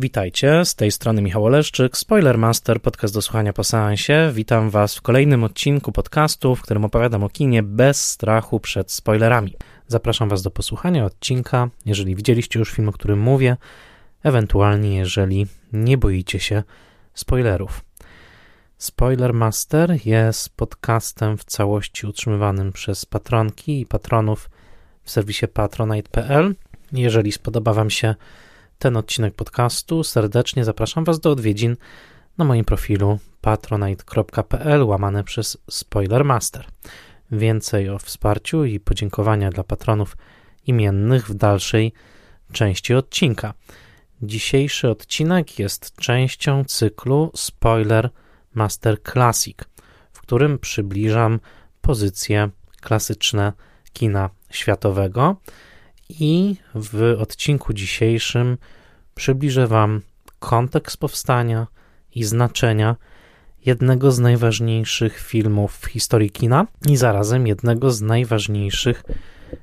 Witajcie, z tej strony Michał Oleszczyk, Spoilermaster, podcast do słuchania po seansie. Witam Was w kolejnym odcinku podcastu, w którym opowiadam o kinie bez strachu przed spoilerami. Zapraszam Was do posłuchania odcinka, jeżeli widzieliście już film, o którym mówię, ewentualnie jeżeli nie boicie się spoilerów. Spoilermaster jest podcastem w całości utrzymywanym przez patronki i patronów w serwisie patronite.pl. Jeżeli spodoba Wam się ten odcinek podcastu, serdecznie zapraszam Was do odwiedzin na moim profilu patronite.pl łamane przez Spoilermaster. Więcej o wsparciu i podziękowania dla patronów imiennych w dalszej części odcinka. Dzisiejszy odcinek jest częścią cyklu Spoiler Master Classic, w którym przybliżam pozycje klasyczne kina światowego i w odcinku dzisiejszym przybliżę Wam kontekst powstania i znaczenia jednego z najważniejszych filmów w historii kina i zarazem jednego z najważniejszych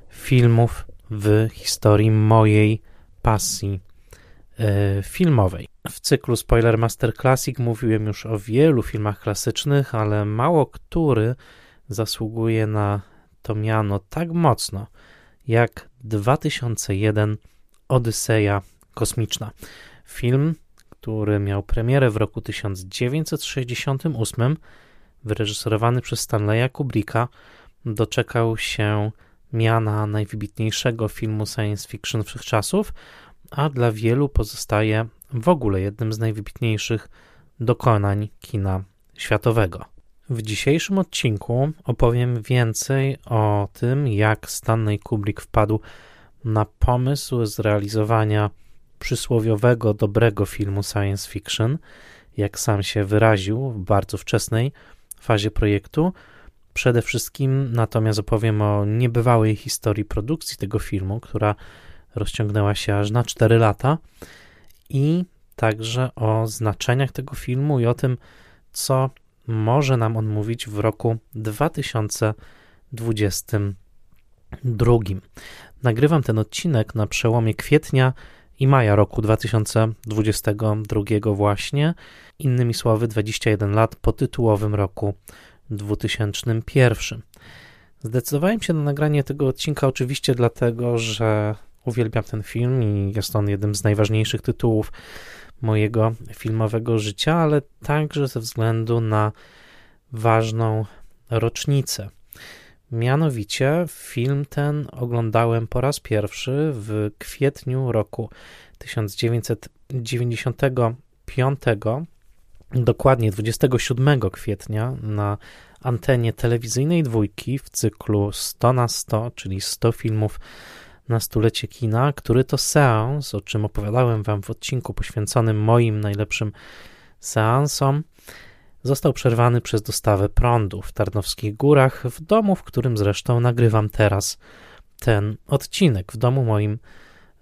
filmów w historii mojej pasji e, filmowej. W cyklu Spoiler Master Classic mówiłem już o wielu filmach klasycznych, ale mało który zasługuje na to miano tak mocno jak 2001 Odyseja Kosmiczna. Film, który miał premierę w roku 1968, wyreżyserowany przez Stanleya Kubricka, doczekał się miana najwybitniejszego filmu science fiction wszechczasów, a dla wielu pozostaje w ogóle jednym z najwybitniejszych dokonań kina światowego. W dzisiejszym odcinku opowiem więcej o tym, jak Stanley Kubrick wpadł na pomysł zrealizowania przysłowiowego, dobrego filmu science fiction, jak sam się wyraził w bardzo wczesnej fazie projektu. Przede wszystkim natomiast opowiem o niebywałej historii produkcji tego filmu, która rozciągnęła się aż na 4 lata, i także o znaczeniach tego filmu i o tym, co może nam on mówić w roku 2022. Nagrywam ten odcinek na przełomie kwietnia i maja roku 2022 właśnie, innymi słowy 21 lat po tytułowym roku 2001. Zdecydowałem się na nagranie tego odcinka oczywiście dlatego, że uwielbiam ten film i jest on jednym z najważniejszych tytułów mojego filmowego życia, ale także ze względu na ważną rocznicę. Mianowicie film ten oglądałem po raz pierwszy w kwietniu roku 1995, dokładnie 27 kwietnia na antenie telewizyjnej dwójki w cyklu 100 na 100, czyli 100 filmów na stulecie kina, który to seans, o czym opowiadałem Wam w odcinku poświęconym moim najlepszym seansom, został przerwany przez dostawę prądu w Tarnowskich Górach, w domu, w którym zresztą nagrywam teraz ten odcinek, w domu moim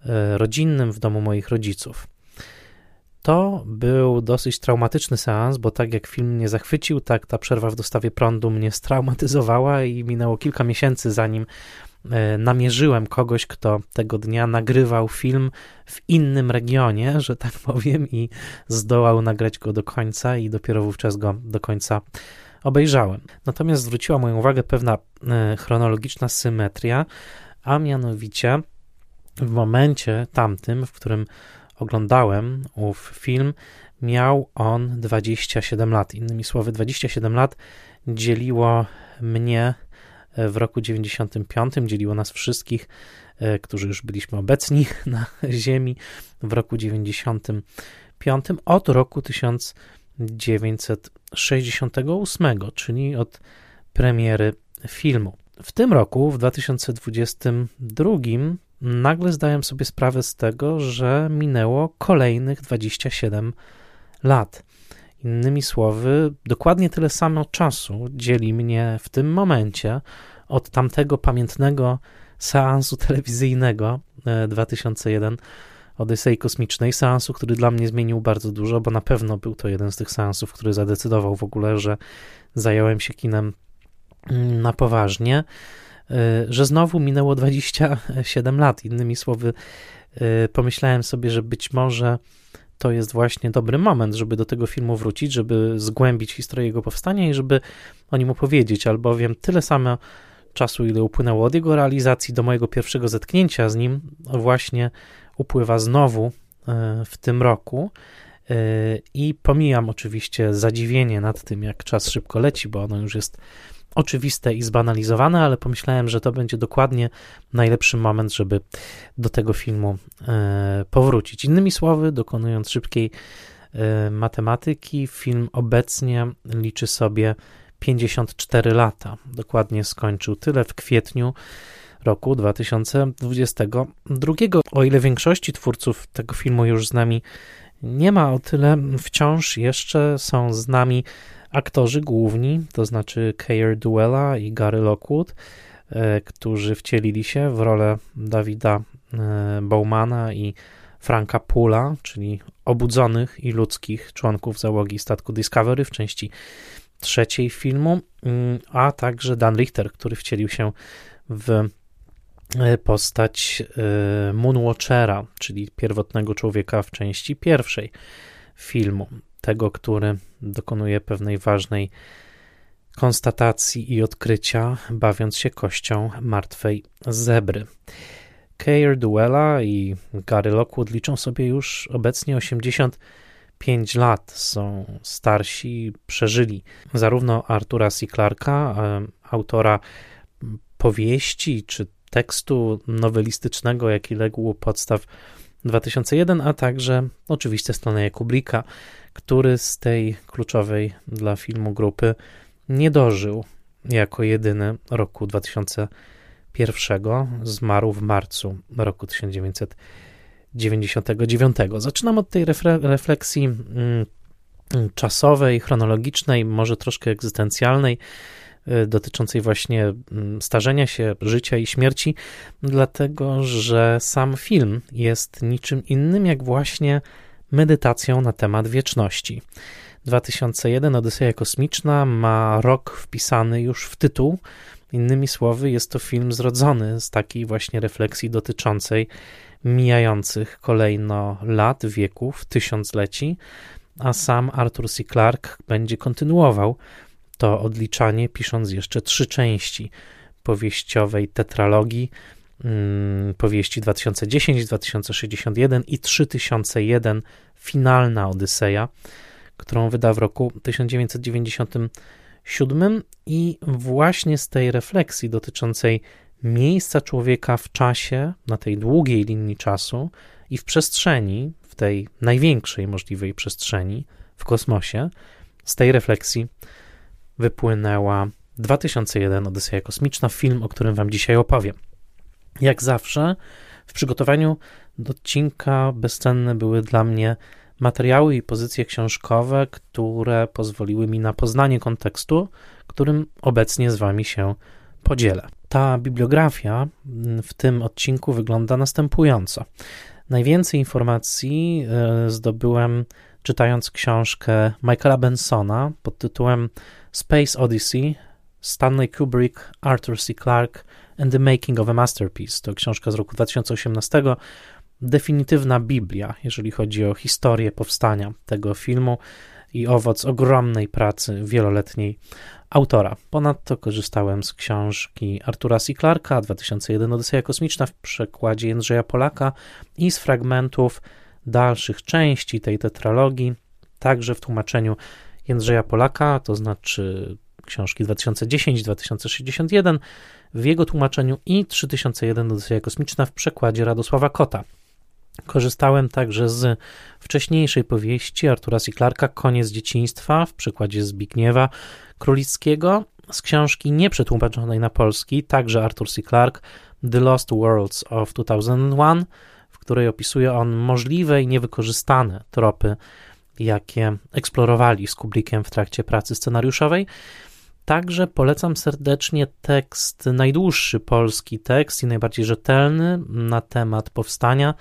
e, rodzinnym, w domu moich rodziców. To był dosyć traumatyczny seans, bo tak jak film mnie zachwycił, tak ta przerwa w dostawie prądu mnie straumatyzowała i minęło kilka miesięcy, zanim namierzyłem kogoś, kto tego dnia nagrywał film w innym regionie, że tak powiem, i zdołał nagrać go do końca, i dopiero wówczas go do końca obejrzałem. Natomiast zwróciła moją uwagę pewna e, chronologiczna symetria, a mianowicie w momencie tamtym, w którym oglądałem ów film, miał on 27 lat. Innymi słowy, 27 lat dzieliło mnie w roku 95 dzieliło nas wszystkich, e, którzy już byliśmy obecni na Ziemi w roku 95 od roku 1968, czyli od premiery filmu. W tym roku, w 2022, nagle zdałem sobie sprawę z tego, że minęło kolejnych 27 lat. Innymi słowy, dokładnie tyle samo czasu dzieli mnie w tym momencie od tamtego pamiętnego seansu telewizyjnego 2001 e, Odysei Kosmicznej, seansu, który dla mnie zmienił bardzo dużo, bo na pewno był to jeden z tych seansów, który zadecydował w ogóle, że zająłem się kinem mm, na poważnie, e, że znowu minęło 27 lat. Innymi słowy, e, pomyślałem sobie, że być może to jest właśnie dobry moment, żeby do tego filmu wrócić, żeby zgłębić historię jego powstania i żeby o nim opowiedzieć, albowiem tyle samo czasu, ile upłynęło od jego realizacji do mojego pierwszego zetknięcia z nim, właśnie upływa znowu e, w tym roku. E, I pomijam oczywiście zadziwienie nad tym, jak czas szybko leci, bo ono już jest oczywiste i zbanalizowane, ale pomyślałem, że to będzie dokładnie najlepszy moment, żeby do tego filmu e, powrócić. Innymi słowy, dokonując szybkiej matematyki, film obecnie liczy sobie 54 lata. Dokładnie skończył tyle w kwietniu roku 2022. O ile większości twórców tego filmu już z nami nie ma, o tyle wciąż jeszcze są z nami aktorzy główni, to znaczy Keir Duella i Gary Lockwood, e, którzy wcielili się w rolę Dawida e, Bowmana i Franka Pula, czyli obudzonych i ludzkich członków załogi statku Discovery w części trzeciej filmu, mm, a także Dan Richter, który wcielił się w e, postać Moonwatchera, czyli pierwotnego człowieka w części pierwszej filmu, tego, który dokonuje pewnej ważnej konstatacji i odkrycia, bawiąc się kością martwej zebry. Keir Duella i Gary Lockwood liczą sobie już obecnie 80 5 lat są starsi, przeżyli zarówno Artura C. Clarka, e, autora powieści czy tekstu nowelistycznego, jaki legł u podstaw 2001, a także oczywiście Stanleya Kubricka, który z tej kluczowej dla filmu grupy nie dożył jako jedyny roku 2001. Zmarł w marcu roku 1900. 99. Zaczynam od tej refleksji mm, czasowej, chronologicznej, może troszkę egzystencjalnej, dotyczącej właśnie mm, starzenia się, życia i śmierci, dlatego że sam film jest niczym innym jak właśnie medytacją na temat wieczności. 2001 Odyseja Kosmiczna ma rok wpisany już w tytuł. Innymi słowy, jest to film zrodzony z takiej właśnie refleksji dotyczącej mijających kolejno lat, wieków, tysiącleci, a sam Arthur C. Clarke będzie kontynuował to odliczanie, pisząc jeszcze trzy części powieściowej tetralogii, hmm, powieści 2010, 2061 i 3001, finalna Odyseja, którą wyda w roku 1997 i właśnie z tej refleksji dotyczącej miejsca człowieka w czasie, na tej długiej linii czasu i w przestrzeni, w tej największej możliwej przestrzeni w kosmosie, z tej refleksji wypłynęła 2001 Odyseja Kosmiczna, film, o którym Wam dzisiaj opowiem. Jak zawsze, w przygotowaniu do odcinka bezcenne były dla mnie materiały i pozycje książkowe, które pozwoliły mi na poznanie kontekstu, którym obecnie z Wami się podzielę. Ta bibliografia w tym odcinku wygląda następująco. Najwięcej informacji e, zdobyłem czytając książkę Michaela Bensona pod tytułem Space Odyssey Stanley Kubrick, Arthur C. Clarke and the Making of a Masterpiece. To książka z roku 2018, definitywna Biblia, jeżeli chodzi o historię powstania tego filmu i owoc ogromnej pracy wieloletniej autora. Ponadto korzystałem z książki Artura C. Clarka 2001 Odyseja Kosmiczna w przekładzie Jędrzeja Polaka i z fragmentów dalszych części tej tetralogii, także w tłumaczeniu Jędrzeja Polaka, to znaczy książki 2010-2061 w jego tłumaczeniu i 3001 Odyseja Kosmiczna w przekładzie Radosława Kota. Korzystałem także z wcześniejszej powieści Artura C. Clarka Koniec dzieciństwa w przykładzie Zbigniewa Królickiego, z książki nieprzetłumaczonej na polski, także Arthur C. Clarke The Lost Worlds of 2001, w której opisuje on możliwe i niewykorzystane tropy, jakie eksplorowali z Kubrickiem w trakcie pracy scenariuszowej. Także polecam serdecznie tekst, najdłuższy polski tekst i najbardziej rzetelny na temat powstania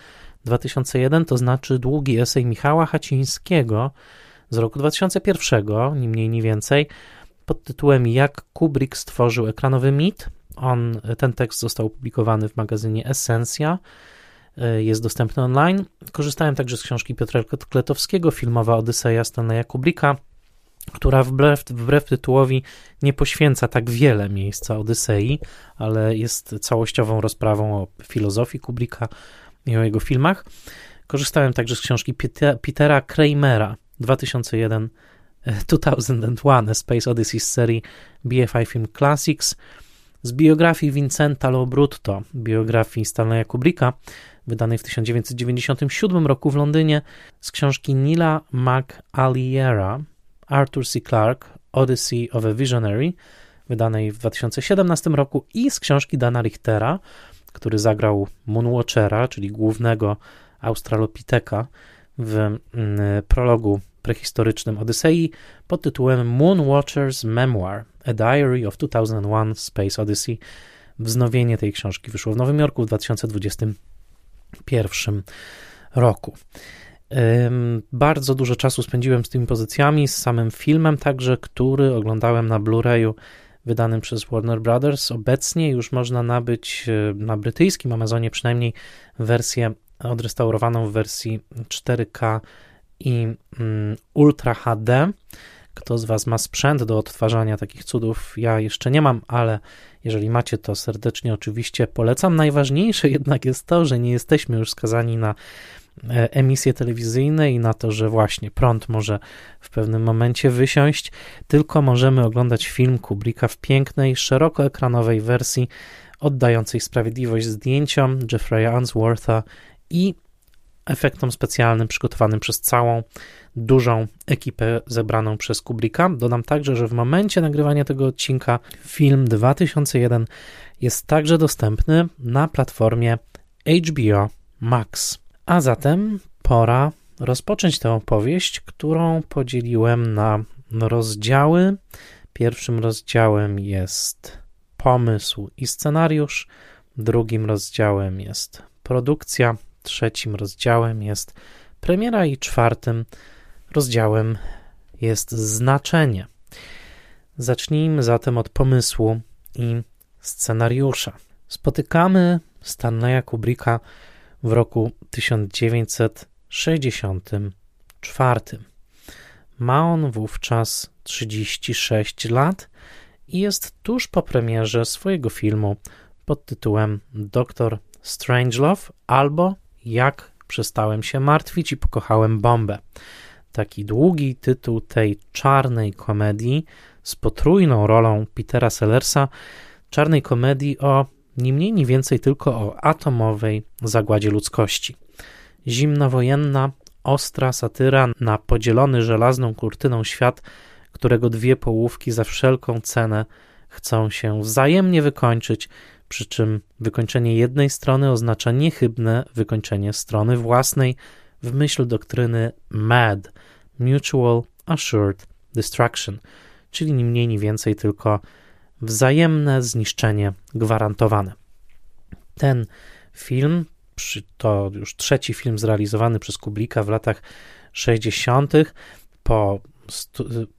2001, to znaczy długi esej Michała Hacińskiego z roku 2001, ni mniej, ni więcej, pod tytułem Jak Kubrick stworzył ekranowy mit. On, ten tekst został opublikowany w magazynie Essencja e, jest dostępny online. Korzystałem także z książki Piotra Kletowskiego, filmowa Odyseja Stanleya Kubricka, która wbrew, wbrew tytułowi nie poświęca tak wiele miejsca Odysei, ale jest całościową rozprawą o filozofii Kubricka i o jego filmach. Korzystałem także z książki Petera Kramera 2001 2001 A Space Odyssey z serii BFI Film Classics, z biografii Vincenta Lobrutto, biografii Stanleya Kubricka, wydanej w 1997 roku w Londynie, z książki Nila McAliera Arthur C. Clarke Odyssey of a Visionary, wydanej w 2017 roku i z książki Dana Richtera, który zagrał Moonwatchera, czyli głównego Australopiteka w mm, prologu prehistorycznym Odysei pod tytułem Moonwatcher's Memoir, A Diary of 2001 Space Odyssey. Wznowienie tej książki wyszło w Nowym Jorku w 2021 roku. Bardzo dużo czasu spędziłem z tymi pozycjami, z samym filmem także, który oglądałem na Blu-rayu wydanym przez Warner Brothers. Obecnie już można nabyć na brytyjskim Amazonie przynajmniej wersję odrestaurowaną w wersji 4K i Ultra HD. Kto z Was ma sprzęt do odtwarzania takich cudów? Ja jeszcze nie mam, ale jeżeli macie, to serdecznie oczywiście polecam. Najważniejsze jednak jest to, że nie jesteśmy już skazani na e, emisje telewizyjne i na to, że właśnie prąd może w pewnym momencie wysiąść, tylko możemy oglądać film Kubricka w pięknej, szerokoekranowej wersji oddającej sprawiedliwość zdjęciom Jeffrey'a Answortha i efektom specjalnym przygotowanym przez całą dużą ekipę zebraną przez Kubricka. Dodam także, że w momencie nagrywania tego odcinka film 2001 jest także dostępny na platformie HBO Max. A zatem pora rozpocząć tę opowieść, którą podzieliłem na rozdziały. Pierwszym rozdziałem jest pomysł i scenariusz, drugim rozdziałem jest produkcja, trzecim rozdziałem jest premiera i czwartym rozdziałem jest znaczenie. Zacznijmy zatem od pomysłu i scenariusza. Spotykamy Stanleya Kubricka w roku 1964. Ma on wówczas 36 lat i jest tuż po premierze swojego filmu pod tytułem Doktor Strangelove albo Jak przestałem się martwić i pokochałem bombę. Taki długi tytuł tej czarnej komedii z potrójną rolą Petera Sellersa, czarnej komedii o nie mniej, nie więcej tylko o atomowej zagładzie ludzkości. Zimnowojenna, ostra satyra na podzielony żelazną kurtyną świat, którego dwie połówki za wszelką cenę chcą się wzajemnie wykończyć przy czym wykończenie jednej strony oznacza niechybne wykończenie strony własnej w myśl doktryny MAD Mutual Assured Destruction, czyli ni mniej, ni więcej, tylko wzajemne zniszczenie gwarantowane. Ten film, to już trzeci film zrealizowany przez Kublika w latach 60., po,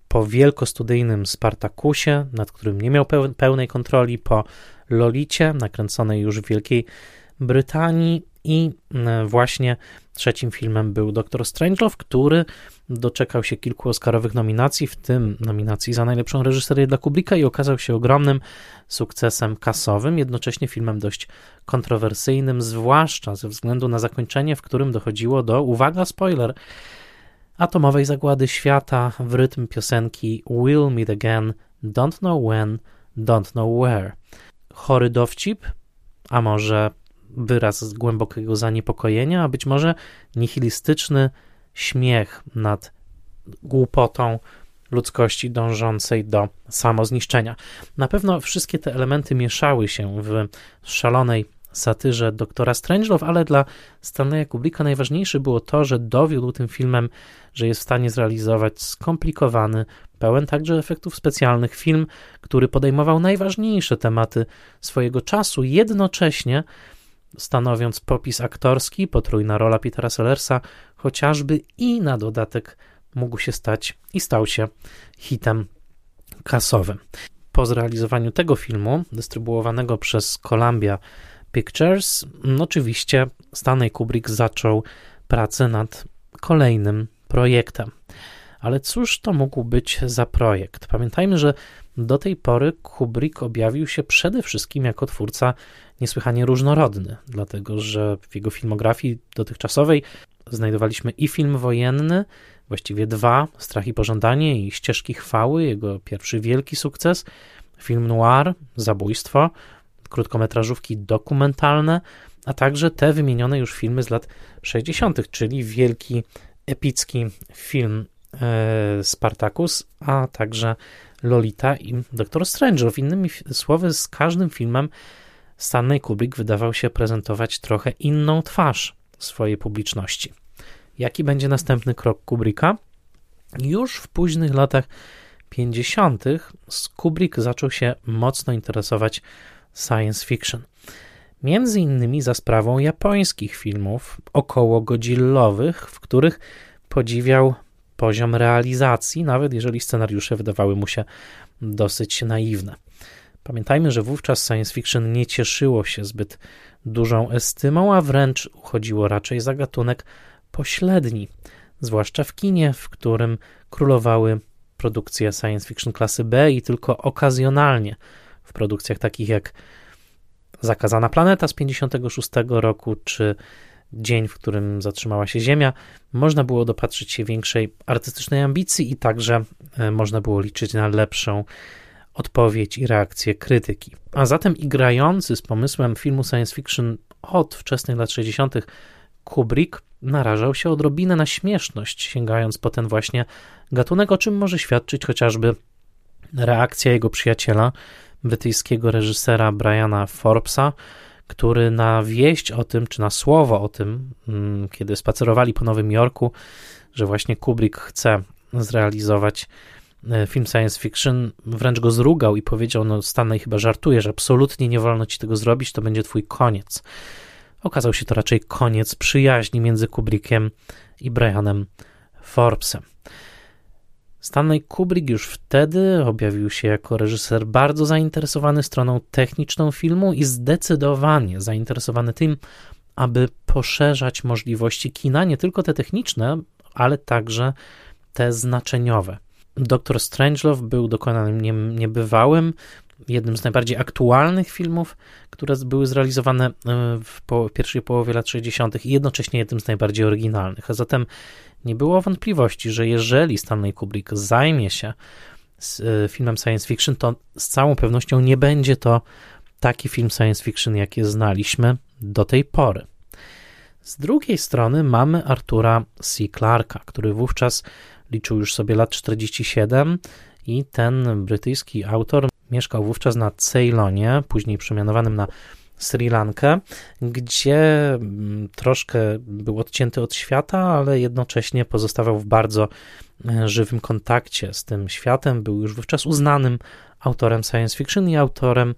po wielkostudyjnym Spartakusie, nad którym nie miał pełnej kontroli, po Lolicie, nakręconej już w Wielkiej Brytanii i e, właśnie trzecim filmem był Doctor Strangelove, który doczekał się kilku Oscarowych nominacji, w tym nominacji za najlepszą reżyserię dla Kubricka i okazał się ogromnym sukcesem kasowym, jednocześnie filmem dość kontrowersyjnym, zwłaszcza ze względu na zakończenie, w którym dochodziło do, uwaga, spoiler, atomowej zagłady świata w rytm piosenki We'll Meet Again, Don't Know When, Don't Know Where. Chory dowcip, a może wyraz głębokiego zaniepokojenia, a być może nihilistyczny śmiech nad głupotą ludzkości dążącej do samozniszczenia. Na pewno wszystkie te elementy mieszały się w szalonej satyrze doktora Strangelove, ale dla Stanleya Kubricka najważniejsze było to, że dowiódł tym filmem, że jest w stanie zrealizować skomplikowany, pełen także efektów specjalnych film, który podejmował najważniejsze tematy swojego czasu, jednocześnie stanowiąc popis aktorski, potrójna rola Petera Sellersa, chociażby i na dodatek mógł się stać i stał się hitem kasowym. Po zrealizowaniu tego filmu, dystrybuowanego przez Columbia Pictures. No, oczywiście Stanley Kubrick zaczął pracę nad kolejnym projektem. Ale cóż to mógł być za projekt? Pamiętajmy, że do tej pory Kubrick objawił się przede wszystkim jako twórca niesłychanie różnorodny, dlatego że w jego filmografii dotychczasowej znajdowaliśmy i film wojenny, właściwie dwa, Strach i Pożądanie i Ścieżki Chwały, jego pierwszy wielki sukces, film noir, Zabójstwo, krótkometrażówki dokumentalne, a także te wymienione już filmy z lat 60., czyli wielki, epicki film Spartacus, a także Lolita i Doktor Strange'ów. Innymi słowy, z każdym filmem Stanley Kubrick wydawał się prezentować trochę inną twarz swojej publiczności. Jaki będzie następny krok Kubricka? Już w późnych latach 50. Kubrick zaczął się mocno interesować science fiction. Między innymi za sprawą japońskich filmów około godzillowych, w których podziwiał poziom realizacji, nawet jeżeli scenariusze wydawały mu się dosyć naiwne. Pamiętajmy, że wówczas science fiction nie cieszyło się zbyt dużą estymą, a wręcz uchodziło raczej za gatunek pośredni, zwłaszcza w kinie, w którym królowały produkcje science fiction klasy B i tylko okazjonalnie w produkcjach takich jak Zakazana Planeta z 56 roku, czy Dzień, w którym zatrzymała się Ziemia, można było dopatrzyć się większej artystycznej ambicji i także e, można było liczyć na lepszą odpowiedź i reakcję krytyki. A zatem i grający z pomysłem filmu science fiction od wczesnych lat 60. Kubrick narażał się odrobinę na śmieszność, sięgając po ten właśnie gatunek, o czym może świadczyć chociażby reakcja jego przyjaciela, brytyjskiego reżysera Briana Forbesa, który na wieść o tym, czy na słowo o tym, mm, kiedy spacerowali po Nowym Jorku, że właśnie Kubrick chce zrealizować e, film science fiction, wręcz go zrugał i powiedział: No, Stanley chyba żartujesz, absolutnie nie wolno ci tego zrobić, to będzie twój koniec. Okazał się to raczej koniec przyjaźni między Kubrickiem i Brianem Forbesem. Stanley Kubrick już wtedy objawił się jako reżyser bardzo zainteresowany stroną techniczną filmu i zdecydowanie zainteresowany tym, aby poszerzać możliwości kina, nie tylko te techniczne, ale także te znaczeniowe. Doktor Strangelove był dokonaniem niebywałym, jednym z najbardziej aktualnych filmów, które były zrealizowane e, w pierwszej połowie lat 60. i jednocześnie jednym z najbardziej oryginalnych. A zatem nie było wątpliwości, że jeżeli Stanley Kubrick zajmie się e, filmem science fiction, to z całą pewnością nie będzie to taki film science fiction, jaki znaliśmy do tej pory. Z drugiej strony mamy Artura C. Clarka, który wówczas liczył już sobie lat 47 i ten brytyjski autor mieszkał wówczas na Ceylonie, później przemianowanym na Sri Lankę, gdzie mm, troszkę był odcięty od świata, ale jednocześnie pozostawał w bardzo e, żywym kontakcie z tym światem. Był już wówczas uznanym autorem science fiction i autorem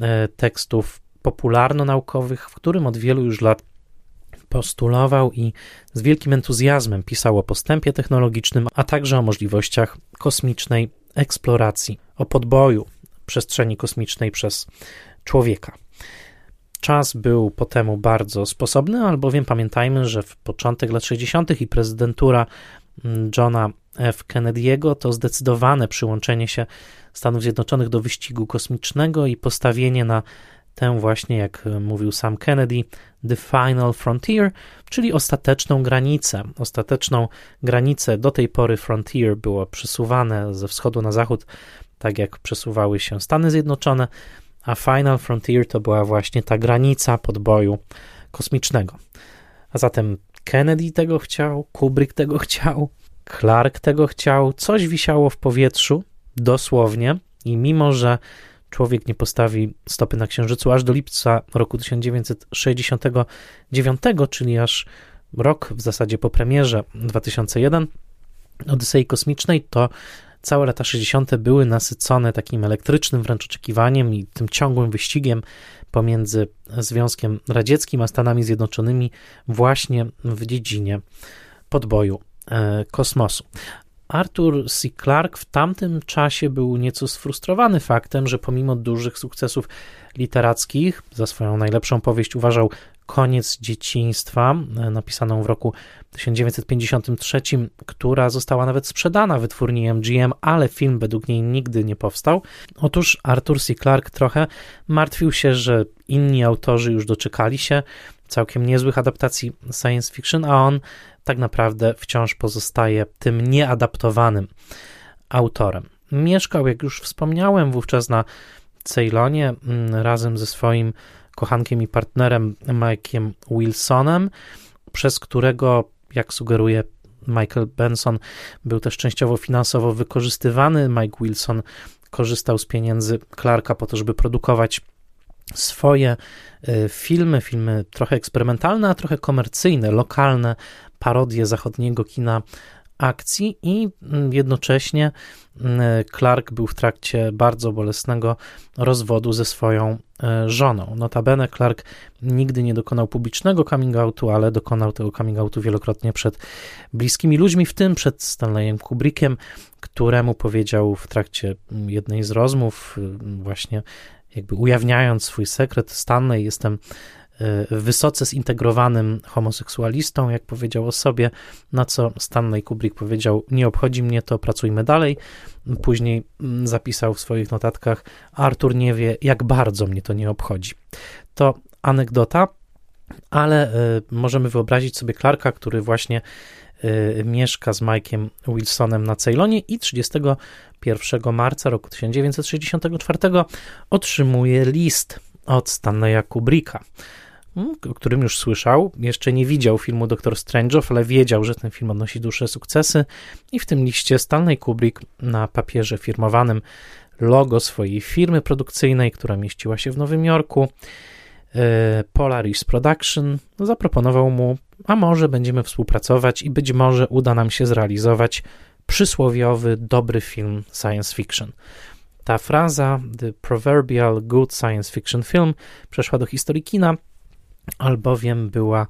e, tekstów popularno-naukowych, w którym od wielu już lat postulował i z wielkim entuzjazmem pisał o postępie technologicznym, a także o możliwościach kosmicznej eksploracji, o podboju przestrzeni kosmicznej przez człowieka. Czas był po temu bardzo sposobny, albowiem pamiętajmy, że w początek lat 60. i prezydentura mm, Johna F. Kennedy'ego to zdecydowane przyłączenie się Stanów Zjednoczonych do wyścigu kosmicznego i postawienie na tę właśnie, jak mówił sam Kennedy, the final frontier, czyli ostateczną granicę. Ostateczną granicę do tej pory frontier było przesuwane ze wschodu na zachód, tak jak przesuwały się Stany Zjednoczone, a Final Frontier to była właśnie ta granica podboju kosmicznego. A zatem Kennedy tego chciał, Kubrick tego chciał, Clark tego chciał, coś wisiało w powietrzu, dosłownie, i mimo że człowiek nie postawi stopy na Księżycu aż do lipca roku 1969, czyli aż rok w zasadzie po premierze 2001 Odysei Kosmicznej, to całe lata 60. były nasycone takim elektrycznym wręcz oczekiwaniem i tym ciągłym wyścigiem pomiędzy Związkiem Radzieckim a Stanami Zjednoczonymi właśnie w dziedzinie podboju e, kosmosu. Arthur C. Clarke w tamtym czasie był nieco sfrustrowany faktem, że pomimo dużych sukcesów literackich, za swoją najlepszą powieść uważał Koniec dzieciństwa, e, napisaną w roku 1953, która została nawet sprzedana wytwórni MGM, ale film według niej nigdy nie powstał. Otóż Arthur C. Clarke trochę martwił się, że inni autorzy już doczekali się całkiem niezłych adaptacji science fiction, a on tak naprawdę wciąż pozostaje tym nieadaptowanym autorem. Mieszkał, jak już wspomniałem, wówczas na Ceylonie mm, razem ze swoim kochankiem i partnerem Mike'iem Wilsonem, przez którego, jak sugeruje Michael Benson, był też częściowo finansowo wykorzystywany. Mike Wilson korzystał z pieniędzy Clarka po to, żeby produkować swoje y, filmy, filmy trochę eksperymentalne, a trochę komercyjne, lokalne parodie zachodniego kina akcji i mm, jednocześnie mm, Clark był w trakcie bardzo bolesnego rozwodu ze swoją e, żoną. Notabene Clark nigdy nie dokonał publicznego coming outu, ale dokonał tego coming outu wielokrotnie przed bliskimi ludźmi, w tym przed Stanleyem Kubrickiem, któremu powiedział w trakcie mm, jednej z rozmów właśnie jakby ujawniając swój sekret, Stanley, jestem wysoce zintegrowanym homoseksualistą, jak powiedział o sobie, na co Stanley Kubrick powiedział: Nie obchodzi mnie to, pracujmy dalej. Później mm, zapisał w swoich notatkach: Artur nie wie, jak bardzo mnie to nie obchodzi. To anegdota, ale y, możemy wyobrazić sobie Clarka, który właśnie y, mieszka z Mike'iem Wilsonem na Ceylonie i 31 marca roku 1964 otrzymuje list od Stanleya Kubricka, o którym już słyszał. Jeszcze nie widział filmu Doktor Strange'ów, ale wiedział, że ten film odnosi duże sukcesy i w tym liście Stanley Kubrick na papierze firmowanym logo swojej firmy produkcyjnej, która mieściła się w Nowym Jorku, e, Polaris Production, zaproponował mu, a może będziemy współpracować i być może uda nam się zrealizować przysłowiowy, dobry film science fiction. Ta fraza, the proverbial good science fiction film, przeszła do historii kina, albowiem była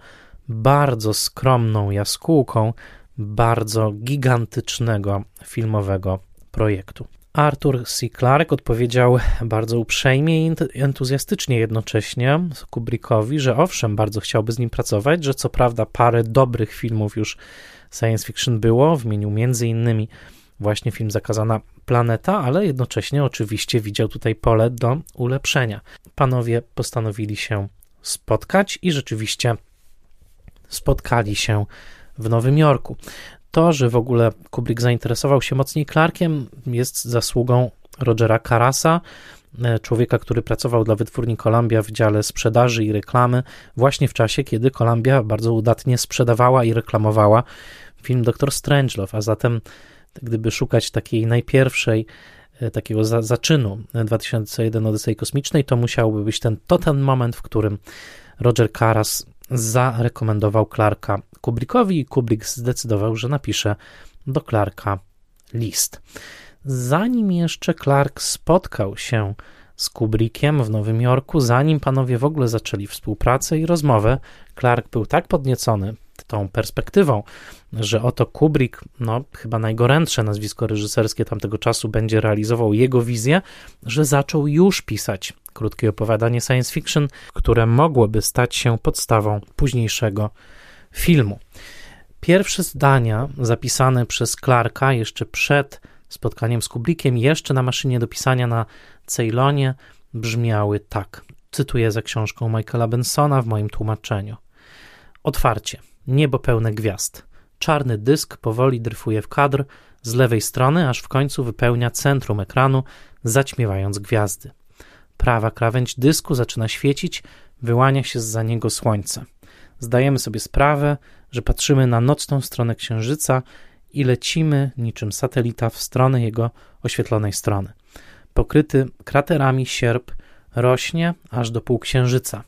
bardzo skromną jaskółką bardzo gigantycznego filmowego projektu. Arthur C. Clarke odpowiedział bardzo uprzejmie i entuzjastycznie jednocześnie Kubrickowi, że owszem, bardzo chciałby z nim pracować, że co prawda parę dobrych filmów już science fiction było, wymienił między innymi właśnie film Zakazana Planeta, ale jednocześnie oczywiście widział tutaj pole do ulepszenia. Panowie postanowili się spotkać i rzeczywiście spotkali się w Nowym Jorku. To, że w ogóle Kubrick zainteresował się mocniej Clarkiem, jest zasługą Rogera Carasa, e, człowieka, który pracował dla wytwórni Columbia w dziale sprzedaży i reklamy, właśnie w czasie, kiedy Columbia bardzo udatnie sprzedawała i reklamowała film Doktor Strangelove, a zatem gdyby szukać takiej najpierwszej takiego za, zaczynu 2001 Odysei Kosmicznej, to musiałby być ten, to ten moment, w którym Roger Karas zarekomendował Clarka Kubrickowi i Kubrick zdecydował, że napisze do Clarka list. Zanim jeszcze Clark spotkał się z Kubrickiem w Nowym Jorku, zanim panowie w ogóle zaczęli współpracę i rozmowę, Clark był tak podniecony tą perspektywą, że oto Kubrick, no chyba najgorętsze nazwisko reżyserskie tamtego czasu, będzie realizował jego wizję, że zaczął już pisać krótkie opowiadanie science fiction, które mogłoby stać się podstawą późniejszego filmu. Pierwsze zdania zapisane przez Clarka jeszcze przed spotkaniem z Kubrickiem, jeszcze na maszynie do pisania na Ceylonie, brzmiały tak. Cytuję za książką Michaela Bensona w moim tłumaczeniu. Otwarcie. Niebo pełne gwiazd. Czarny dysk powoli dryfuje w kadr z lewej strony, aż w końcu wypełnia centrum ekranu, zaćmiewając gwiazdy. Prawa krawędź dysku zaczyna świecić, wyłania się za niego słońce. Zdajemy sobie sprawę, że patrzymy na nocną stronę księżyca i lecimy niczym satelita w stronę jego oświetlonej strony. Pokryty kraterami sierp rośnie aż do półksiężyca.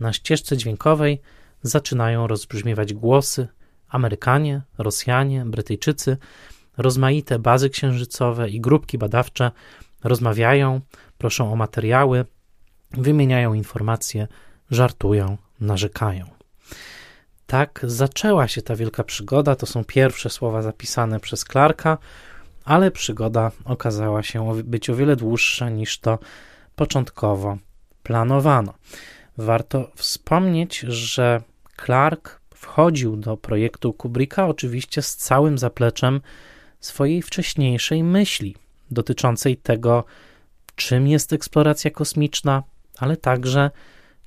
Na ścieżce dźwiękowej zaczynają rozbrzmiewać głosy Amerykanie, Rosjanie, Brytyjczycy, rozmaite bazy księżycowe i grupki badawcze rozmawiają, proszą o materiały, wymieniają informacje, żartują, narzekają. Tak zaczęła się ta wielka przygoda. To są pierwsze słowa zapisane przez Clarka, ale przygoda okazała się być o wiele dłuższa niż to początkowo planowano. Warto wspomnieć, że Clark wchodził do projektu Kubricka oczywiście z całym zapleczem swojej wcześniejszej myśli dotyczącej tego, czym jest eksploracja kosmiczna, ale także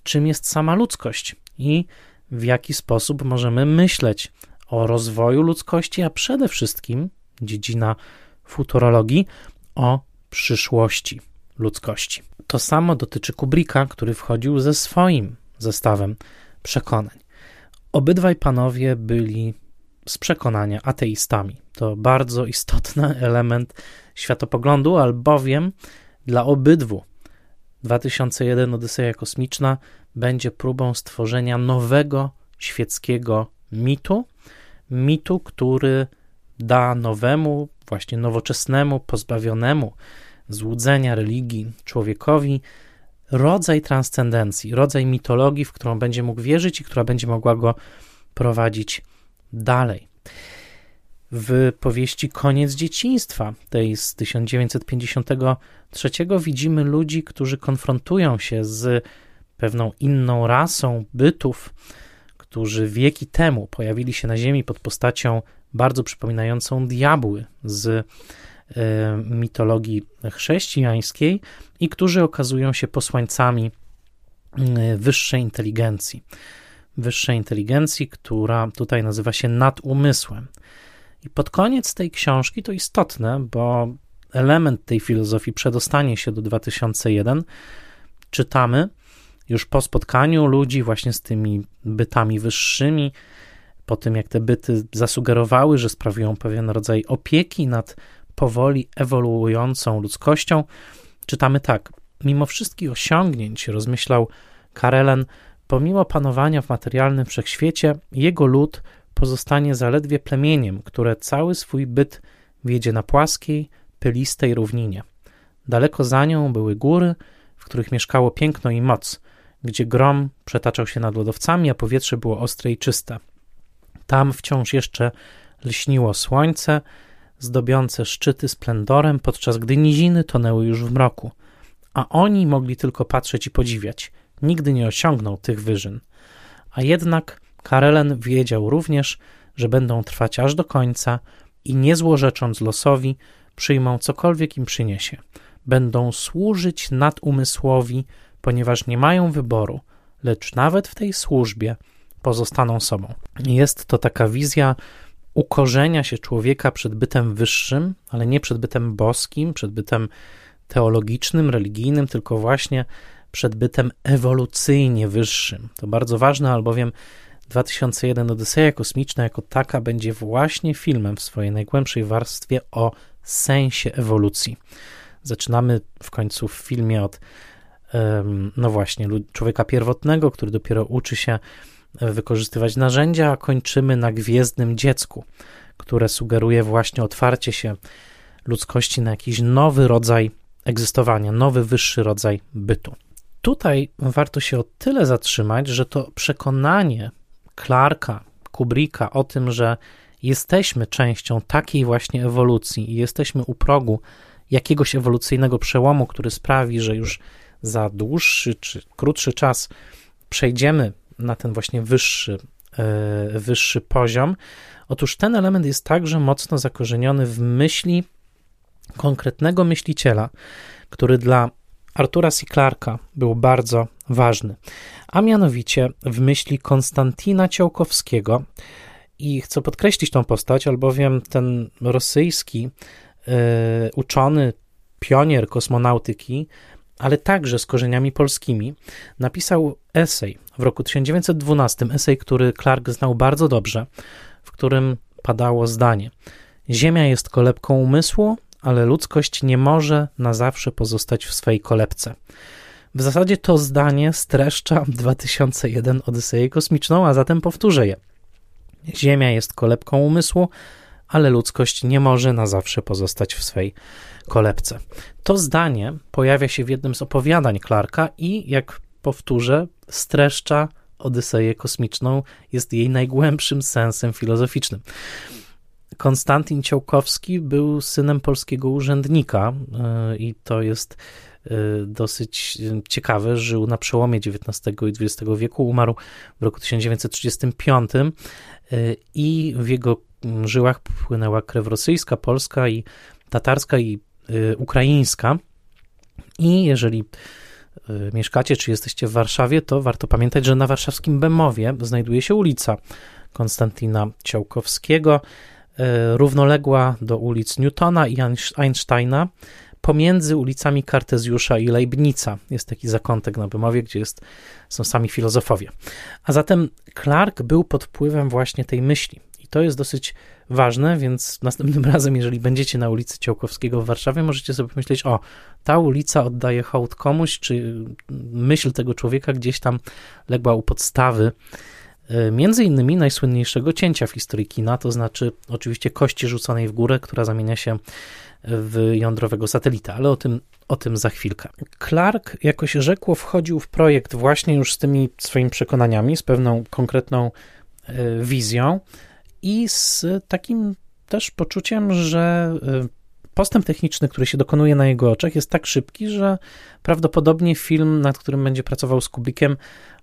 czym jest sama ludzkość i w jaki sposób możemy myśleć o rozwoju ludzkości, a przede wszystkim dziedzina futurologii o przyszłości ludzkości. To samo dotyczy Kubricka, który wchodził ze swoim zestawem przekonań. Obydwaj panowie byli z przekonania ateistami. To bardzo istotny element światopoglądu, albowiem dla obydwu 2001 Odyseja Kosmiczna będzie próbą stworzenia nowego świeckiego mitu, mitu, który da nowemu, właśnie nowoczesnemu, pozbawionemu złudzenia religii człowiekowi rodzaj transcendencji, rodzaj mitologii, w którą będzie mógł wierzyć i która będzie mogła go prowadzić dalej. W powieści Koniec dzieciństwa, tej z 1953, widzimy ludzi, którzy konfrontują się z pewną inną rasą bytów, którzy wieki temu pojawili się na Ziemi pod postacią bardzo przypominającą diabły z mitologii chrześcijańskiej i którzy okazują się posłańcami e, wyższej inteligencji. Wyższej inteligencji, która tutaj nazywa się nadumysłem. I pod koniec tej książki to istotne, bo element tej filozofii przedostanie się do 2001. Czytamy już po spotkaniu ludzi właśnie z tymi bytami wyższymi, po tym jak te byty zasugerowały, że sprawują pewien rodzaj opieki nad powoli ewoluującą ludzkością, czytamy tak: Mimo wszystkich osiągnięć, rozmyślał Karelen, pomimo panowania w materialnym wszechświecie, jego lud pozostanie zaledwie plemieniem, które cały swój byt wiedzie na płaskiej, pylistej równinie. Daleko za nią były góry, w których mieszkało piękno i moc, gdzie grom przetaczał się nad lodowcami, a powietrze było ostre i czyste. Tam wciąż jeszcze lśniło słońce, zdobiące szczyty splendorem, podczas gdy niziny tonęły już w mroku, a oni mogli tylko patrzeć i podziwiać. Nigdy nie osiągnął tych wyżyn. A jednak Karelen wiedział również, że będą trwać aż do końca i nie złorzecząc losowi, przyjmą cokolwiek im przyniesie. Będą służyć nadumysłowi, ponieważ nie mają wyboru, lecz nawet w tej służbie pozostaną sobą. Jest to taka wizja ukorzenia się człowieka przed bytem wyższym, ale nie przed bytem boskim, przed bytem teologicznym, religijnym, tylko właśnie przed bytem ewolucyjnie wyższym. To bardzo ważne, albowiem 2001 Odyseja Kosmiczna jako taka będzie właśnie filmem w swojej najgłębszej warstwie o sensie ewolucji. Zaczynamy w końcu w filmie od, no właśnie, człowieka pierwotnego, który dopiero uczy się wykorzystywać narzędzia, a kończymy na gwiezdnym dziecku, które sugeruje właśnie otwarcie się ludzkości na jakiś nowy rodzaj egzystowania, nowy, wyższy rodzaj bytu. Tutaj warto się o tyle zatrzymać, że to przekonanie Clarka, Kubricka o tym, że jesteśmy częścią takiej właśnie ewolucji i jesteśmy u progu jakiegoś ewolucyjnego przełomu, który sprawi, że już za dłuższy czy krótszy czas przejdziemy na ten właśnie wyższy, e, wyższy poziom. Otóż ten element jest także mocno zakorzeniony w myśli konkretnego myśliciela, który dla Artura C. Clarka był bardzo ważny, a mianowicie w myśli Konstantina Ciałkowskiego. I chcę podkreślić tą postać, albowiem ten rosyjski y, uczony, pionier kosmonautyki, ale także z korzeniami polskimi, napisał esej w roku 1912, esej, który Clark znał bardzo dobrze, w którym padało zdanie: Ziemia jest kolebką umysłu, ale ludzkość nie może na zawsze pozostać w swej kolebce. W zasadzie to zdanie streszcza 2001 Odyseję Kosmiczną, a zatem powtórzę je. Ziemia jest kolebką umysłu, ale ludzkość nie może na zawsze pozostać w swej kolebce. To zdanie pojawia się w jednym z opowiadań Clarka i, jak powtórzę, streszcza Odyseję Kosmiczną jest jej najgłębszym sensem filozoficznym. Konstantin Ciałkowski był synem polskiego urzędnika e, i to jest e, dosyć ciekawe. Żył na przełomie XIX i XX wieku, umarł w roku 1935 e, i w jego żyłach płynęła krew rosyjska, polska i tatarska i ukraińska. I jeżeli mieszkacie, czy jesteście w Warszawie, to warto pamiętać, że na warszawskim Bemowie znajduje się ulica Konstantina Ciałkowskiego. E, równoległa do ulic Newtona i Einsteina, pomiędzy ulicami Kartezjusza i Leibnica. Jest taki zakątek na Bemowie, gdzie jest, są sami filozofowie. A zatem Clark był pod wpływem właśnie tej myśli. I to jest dosyć ważne, więc następnym razem, jeżeli będziecie na ulicy Ciałkowskiego w Warszawie, możecie sobie pomyśleć, o, ta ulica oddaje hołd komuś, czy myśl tego człowieka gdzieś tam legła u podstawy E, między innymi najsłynniejszego cięcia w historii kina, to znaczy oczywiście kości rzuconej w górę, która zamienia się w jądrowego satelita, ale o tym, o tym za chwilkę. Clark jakoś rzekło wchodził w projekt właśnie już z tymi swoimi przekonaniami, z pewną konkretną e, wizją i z takim też poczuciem, że e, postęp techniczny, który się dokonuje na jego oczach, jest tak szybki, że prawdopodobnie film, nad którym będzie pracował z Kubrickiem,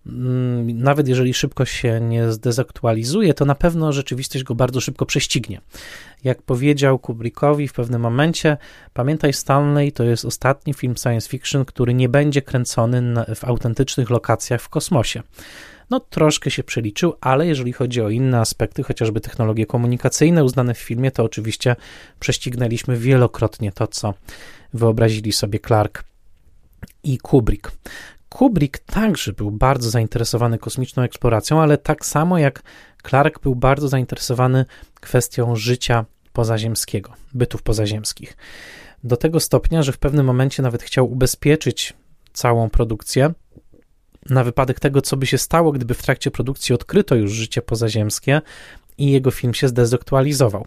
mm, nawet jeżeli szybko się nie zdezaktualizuje, to na pewno rzeczywistość go bardzo szybko prześcignie. Jak powiedział Kubrickowi w pewnym momencie, pamiętaj Stanley, to jest ostatni film science fiction, który nie będzie kręcony w autentycznych lokacjach w kosmosie no troszkę się przeliczył, ale jeżeli chodzi o inne aspekty, chociażby technologie komunikacyjne uznane w filmie, to oczywiście prześcignęliśmy wielokrotnie to, co wyobrazili sobie Clark i Kubrick. Kubrick także był bardzo zainteresowany kosmiczną eksploracją, ale tak samo jak Clark był bardzo zainteresowany kwestią życia pozaziemskiego, bytów pozaziemskich. Do tego stopnia, że w pewnym momencie nawet chciał ubezpieczyć całą produkcję na wypadek tego, co by się stało, gdyby w trakcie produkcji odkryto już życie pozaziemskie i jego film się zdezaktualizował.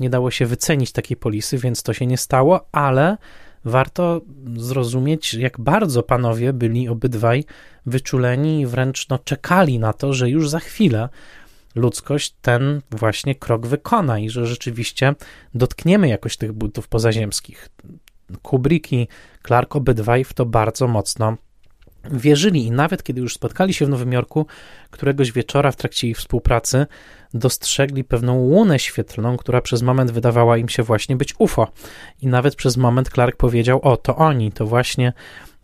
Nie dało się wycenić takiej polisy, więc to się nie stało, ale warto zrozumieć, jak bardzo panowie byli obydwaj wyczuleni i wręcz no, czekali na to, że już za chwilę ludzkość ten właśnie krok wykona i że rzeczywiście dotkniemy jakoś tych butów pozaziemskich. Kubrick i Clark obydwaj w to bardzo mocno wierzyli i nawet kiedy już spotkali się w Nowym Jorku, któregoś wieczora w trakcie ich współpracy dostrzegli pewną łunę świetlną, która przez moment wydawała im się właśnie być UFO. I nawet przez moment Clark powiedział: O, to oni, to właśnie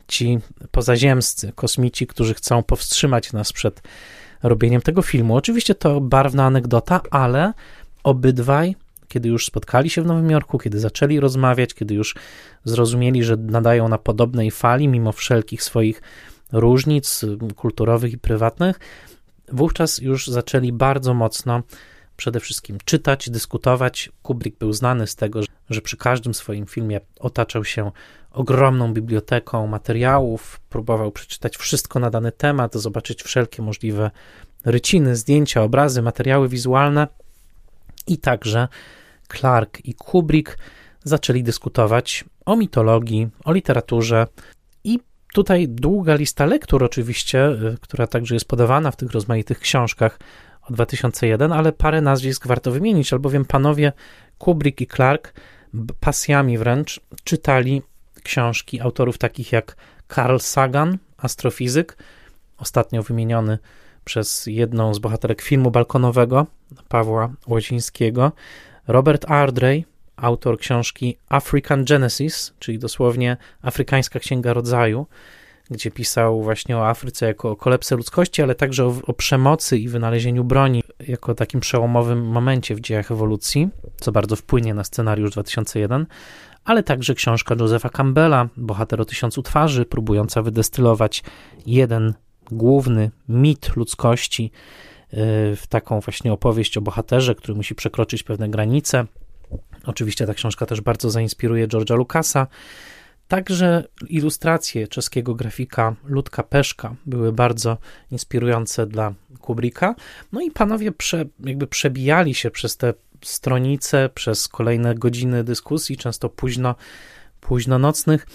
ci pozaziemscy kosmici, którzy chcą powstrzymać nas przed robieniem tego filmu. Oczywiście to barwna anegdota, ale obydwaj kiedy już spotkali się w Nowym Jorku, kiedy zaczęli rozmawiać, kiedy już zrozumieli, że nadają na podobnej fali, mimo wszelkich swoich różnic kulturowych i prywatnych, wówczas już zaczęli bardzo mocno przede wszystkim czytać, dyskutować. Kubrick był znany z tego, że przy każdym swoim filmie otaczał się ogromną biblioteką materiałów, próbował przeczytać wszystko na dany temat, zobaczyć wszelkie możliwe ryciny, zdjęcia, obrazy, materiały wizualne i także Clark i Kubrick zaczęli dyskutować o mitologii, o literaturze tutaj długa lista lektur oczywiście, y, która także jest podawana w tych rozmaitych książkach o 2001, ale parę nazwisk warto wymienić, albowiem panowie Kubrick i Clark pasjami wręcz czytali książki autorów takich jak Carl Sagan, astrofizyk, ostatnio wymieniony przez jedną z bohaterek filmu balkonowego Pawła Łozińskiego, Robert Ardrey, autor książki African Genesis, czyli dosłownie Afrykańska Księga Rodzaju, gdzie pisał właśnie o Afryce jako o kolapsie ludzkości, ale także o, o, przemocy i wynalezieniu broni jako takim przełomowym momencie w dziejach ewolucji, co bardzo wpłynie na scenariusz 2001, ale także książka Josepha Campbella, Bohater o tysiącu twarzy, próbująca wydestylować jeden główny mit ludzkości y, w taką właśnie opowieść o bohaterze, który musi przekroczyć pewne granice. Oczywiście ta książka też bardzo zainspiruje George'a Lucasa. Także ilustracje czeskiego grafika Ludka Peszka były bardzo inspirujące dla Kubricka. No i panowie prze, jakby przebijali się przez te stronice, przez kolejne godziny dyskusji, często późno, późno nocnych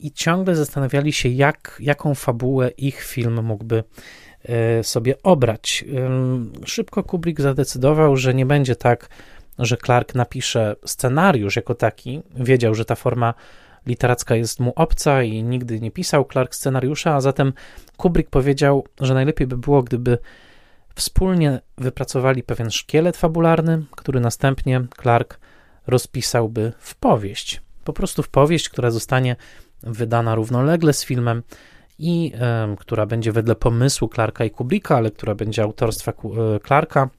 i ciągle zastanawiali się, jak, jaką fabułę ich film mógłby e, sobie obrać. Szybko Kubrick zadecydował, że nie będzie tak, że Clark napisze scenariusz jako taki. Wiedział, że ta forma literacka jest mu obca i nigdy nie pisał Clark scenariusza, a zatem Kubrick powiedział, że najlepiej by było, gdyby wspólnie wypracowali pewien szkielet fabularny, który następnie Clark rozpisałby w powieść. Po prostu w powieść, która zostanie wydana równolegle z filmem i y, która będzie wedle pomysłu Clarka i Kubricka, ale która będzie autorstwa y, Clarka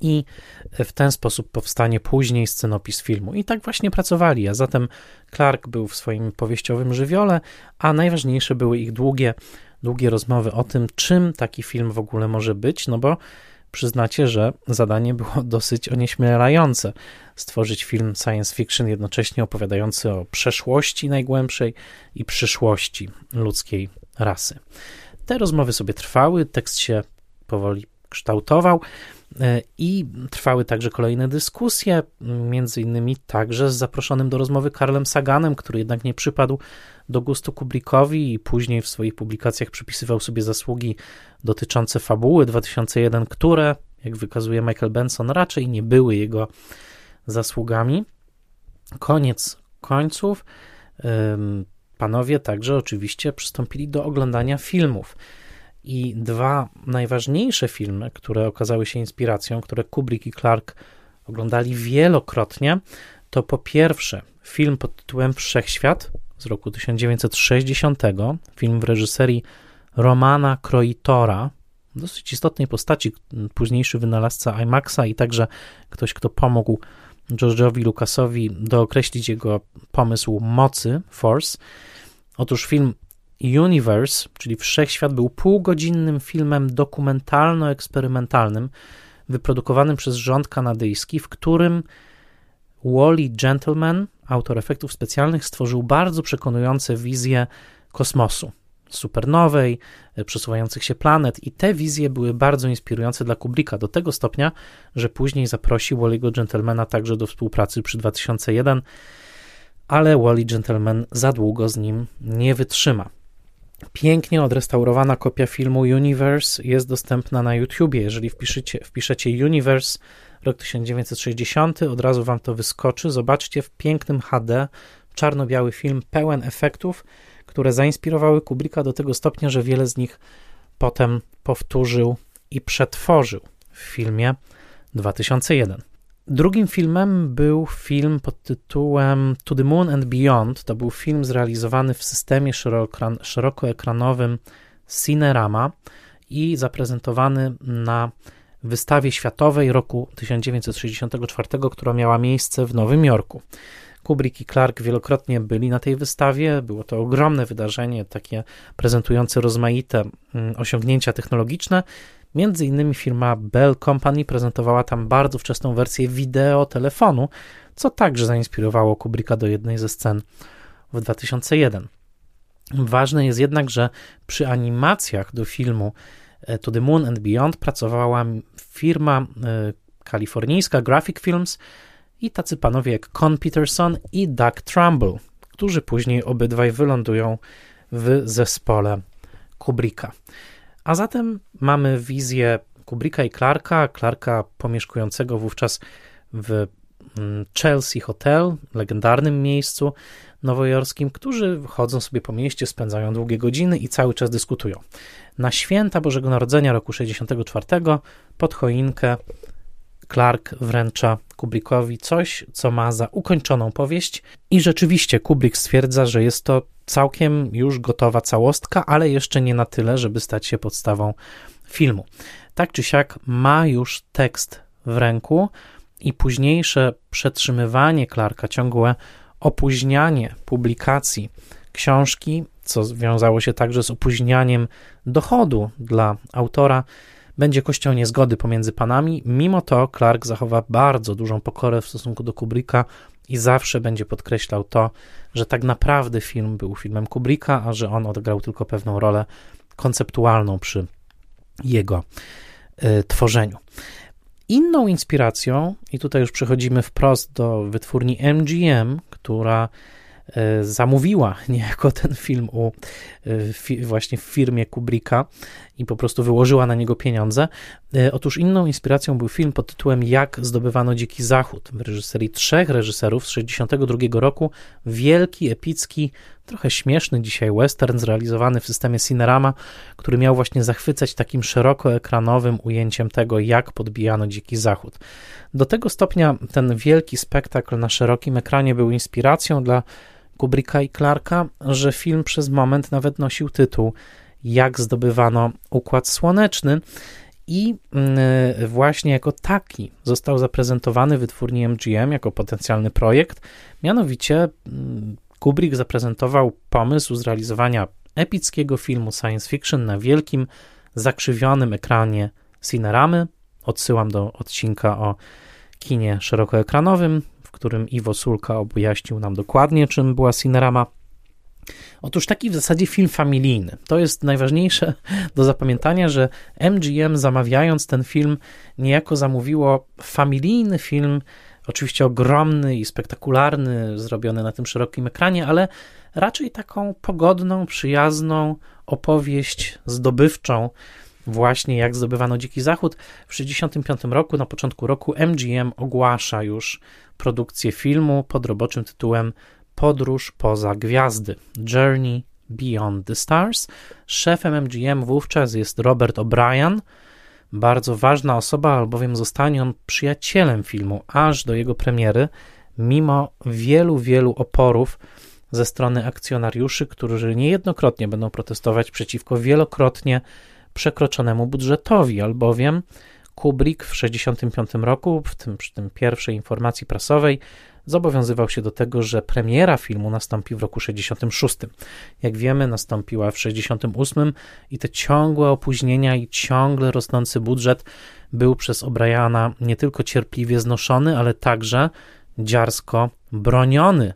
i w ten sposób powstanie później scenopis filmu. I tak właśnie pracowali, a zatem Clark był w swoim powieściowym żywiole, a najważniejsze były ich długie, długie rozmowy o tym, czym taki film w ogóle może być, no bo przyznacie, że zadanie było dosyć onieśmielające. Stworzyć film science fiction jednocześnie opowiadający o przeszłości najgłębszej i przyszłości ludzkiej rasy. Te rozmowy sobie trwały, tekst się powoli kształtował. E, I trwały także kolejne dyskusje, między innymi także z zaproszonym do rozmowy Karlem Saganem, który jednak nie przypadł do gustu Kubrickowi i później w swoich publikacjach przypisywał sobie zasługi dotyczące fabuły 2001, które, jak wykazuje Michael Benson, raczej nie były jego zasługami. Koniec końców. Panowie także oczywiście przystąpili do oglądania filmów. I dwa najważniejsze filmy, które okazały się inspiracją, które Kubrick i Clark oglądali wielokrotnie, to po pierwsze film pod tytułem Wszechświat z roku 1960, film w reżyserii Romana Croitora, dosyć istotnej postaci, późniejszy wynalazca IMAXa i także ktoś, kto pomógł George'owi Lucasowi dookreślić jego pomysł mocy, Force. Otóż film Universe, czyli Wszechświat, był półgodzinnym filmem dokumentalno-eksperymentalnym wyprodukowanym przez rząd kanadyjski, w którym Wally Gentleman, autor efektów specjalnych, stworzył bardzo przekonujące wizje kosmosu, supernowej, przesuwających się planet i te wizje były bardzo inspirujące dla Kubricka do tego stopnia, że później zaprosił Wally'ego Gentlemana także do współpracy przy 2001, ale Wally Gentleman za długo z nim nie wytrzyma. Pięknie odrestaurowana kopia filmu Universe jest dostępna na YouTubie. Jeżeli wpiszecie, wpiszecie Universe rok 1960, od razu wam to wyskoczy. Zobaczcie w pięknym HD czarno-biały film pełen efektów, które zainspirowały Kubricka do tego stopnia, że wiele z nich potem powtórzył i przetworzył w filmie 2001. Drugim filmem był film pod tytułem To the Moon and Beyond. To był film zrealizowany w systemie szerokoekranowym Cinerama i zaprezentowany na wystawie światowej roku 1964, która miała miejsce w Nowym Jorku. Kubrick i Clark wielokrotnie byli na tej wystawie. Było to ogromne wydarzenie, takie prezentujące rozmaite mm, osiągnięcia technologiczne. Między innymi firma Bell Company prezentowała tam bardzo wczesną wersję wideo telefonu, co także zainspirowało Kubricka do jednej ze scen w 2001. Ważne jest jednak, że przy animacjach do filmu e, To the Moon and Beyond pracowała firma e, kalifornijska Graphic Films i tacy panowie jak Con Peterson i Doug Trumbull, którzy później obydwaj wylądują w zespole Kubricka. A zatem mamy wizję Kubricka i Clarka, Clarka pomieszkującego wówczas w mm, Chelsea Hotel, legendarnym miejscu nowojorskim, którzy chodzą sobie po mieście, spędzają długie godziny i cały czas dyskutują. Na święta Bożego Narodzenia roku 64 pod choinkę Clark wręcza Kubrickowi coś, co ma za ukończoną powieść i rzeczywiście Kubrick stwierdza, że jest to całkiem już gotowa całostka, ale jeszcze nie na tyle, żeby stać się podstawą filmu. Tak czy siak ma już tekst w ręku i późniejsze przetrzymywanie Clarka, ciągłe opóźnianie publikacji książki, co związało się także z opóźnianiem dochodu dla autora, będzie kością niezgody pomiędzy panami. Mimo to Clark zachowa bardzo dużą pokorę w stosunku do Kubricka i zawsze będzie podkreślał to, że tak naprawdę film był filmem Kubricka, a że on odegrał tylko pewną rolę konceptualną przy jego y, tworzeniu. Inną inspiracją, i tutaj już przechodzimy wprost do wytwórni MGM, która e, zamówiła niejako ten film u, e, właśnie w firmie Kubricka i po prostu wyłożyła na niego pieniądze. E, otóż inną inspiracją był film pod tytułem Jak zdobywano Dziki Zachód w reżyserii trzech reżyserów z 1962 roku. Wielki, epicki, trochę śmieszny dzisiaj western zrealizowany w systemie Cinerama, który miał właśnie zachwycać takim szerokoekranowym ujęciem tego, jak podbijano Dziki Zachód. Do tego stopnia ten wielki spektakl na szerokim ekranie był inspiracją dla Kubricka i Clarka, że film przez moment nawet nosił tytuł Jak zdobywano Układ Słoneczny i mm, właśnie jako taki został zaprezentowany wytwórni MGM jako potencjalny projekt. Mianowicie mm, Kubrick zaprezentował pomysł zrealizowania epickiego filmu science fiction na wielkim, zakrzywionym ekranie Cineramy. Odsyłam do odcinka o kinie szerokoekranowym, w którym Iwo Sulka objaśnił nam dokładnie, czym była Cinerama. Otóż taki w zasadzie film familijny. To jest najważniejsze do zapamiętania, że MGM zamawiając ten film niejako zamówiło familijny film, oczywiście ogromny i spektakularny, zrobiony na tym szerokim ekranie, ale raczej taką pogodną, przyjazną opowieść zdobywczą, właśnie jak zdobywano Dziki Zachód. W 1965 roku, na początku roku, MGM ogłasza już produkcję filmu pod roboczym tytułem Podróż poza gwiazdy Journey Beyond the Stars. Szefem MGM wówczas jest Robert O'Brien, bardzo ważna osoba, albowiem zostanie on przyjacielem filmu aż do jego premiery, mimo wielu, wielu oporów ze strony akcjonariuszy, którzy niejednokrotnie będą protestować przeciwko wielokrotnie przekroczonemu budżetowi, albowiem Kubrick w 1965 roku, w tym, przy tym pierwszej informacji prasowej, zobowiązywał się do tego, że premiera filmu nastąpi w roku 66. Jak wiemy, nastąpiła w 68 i te ciągłe opóźnienia i ciągle rosnący budżet był przez O'Briana nie tylko cierpliwie znoszony, ale także dziarsko broniony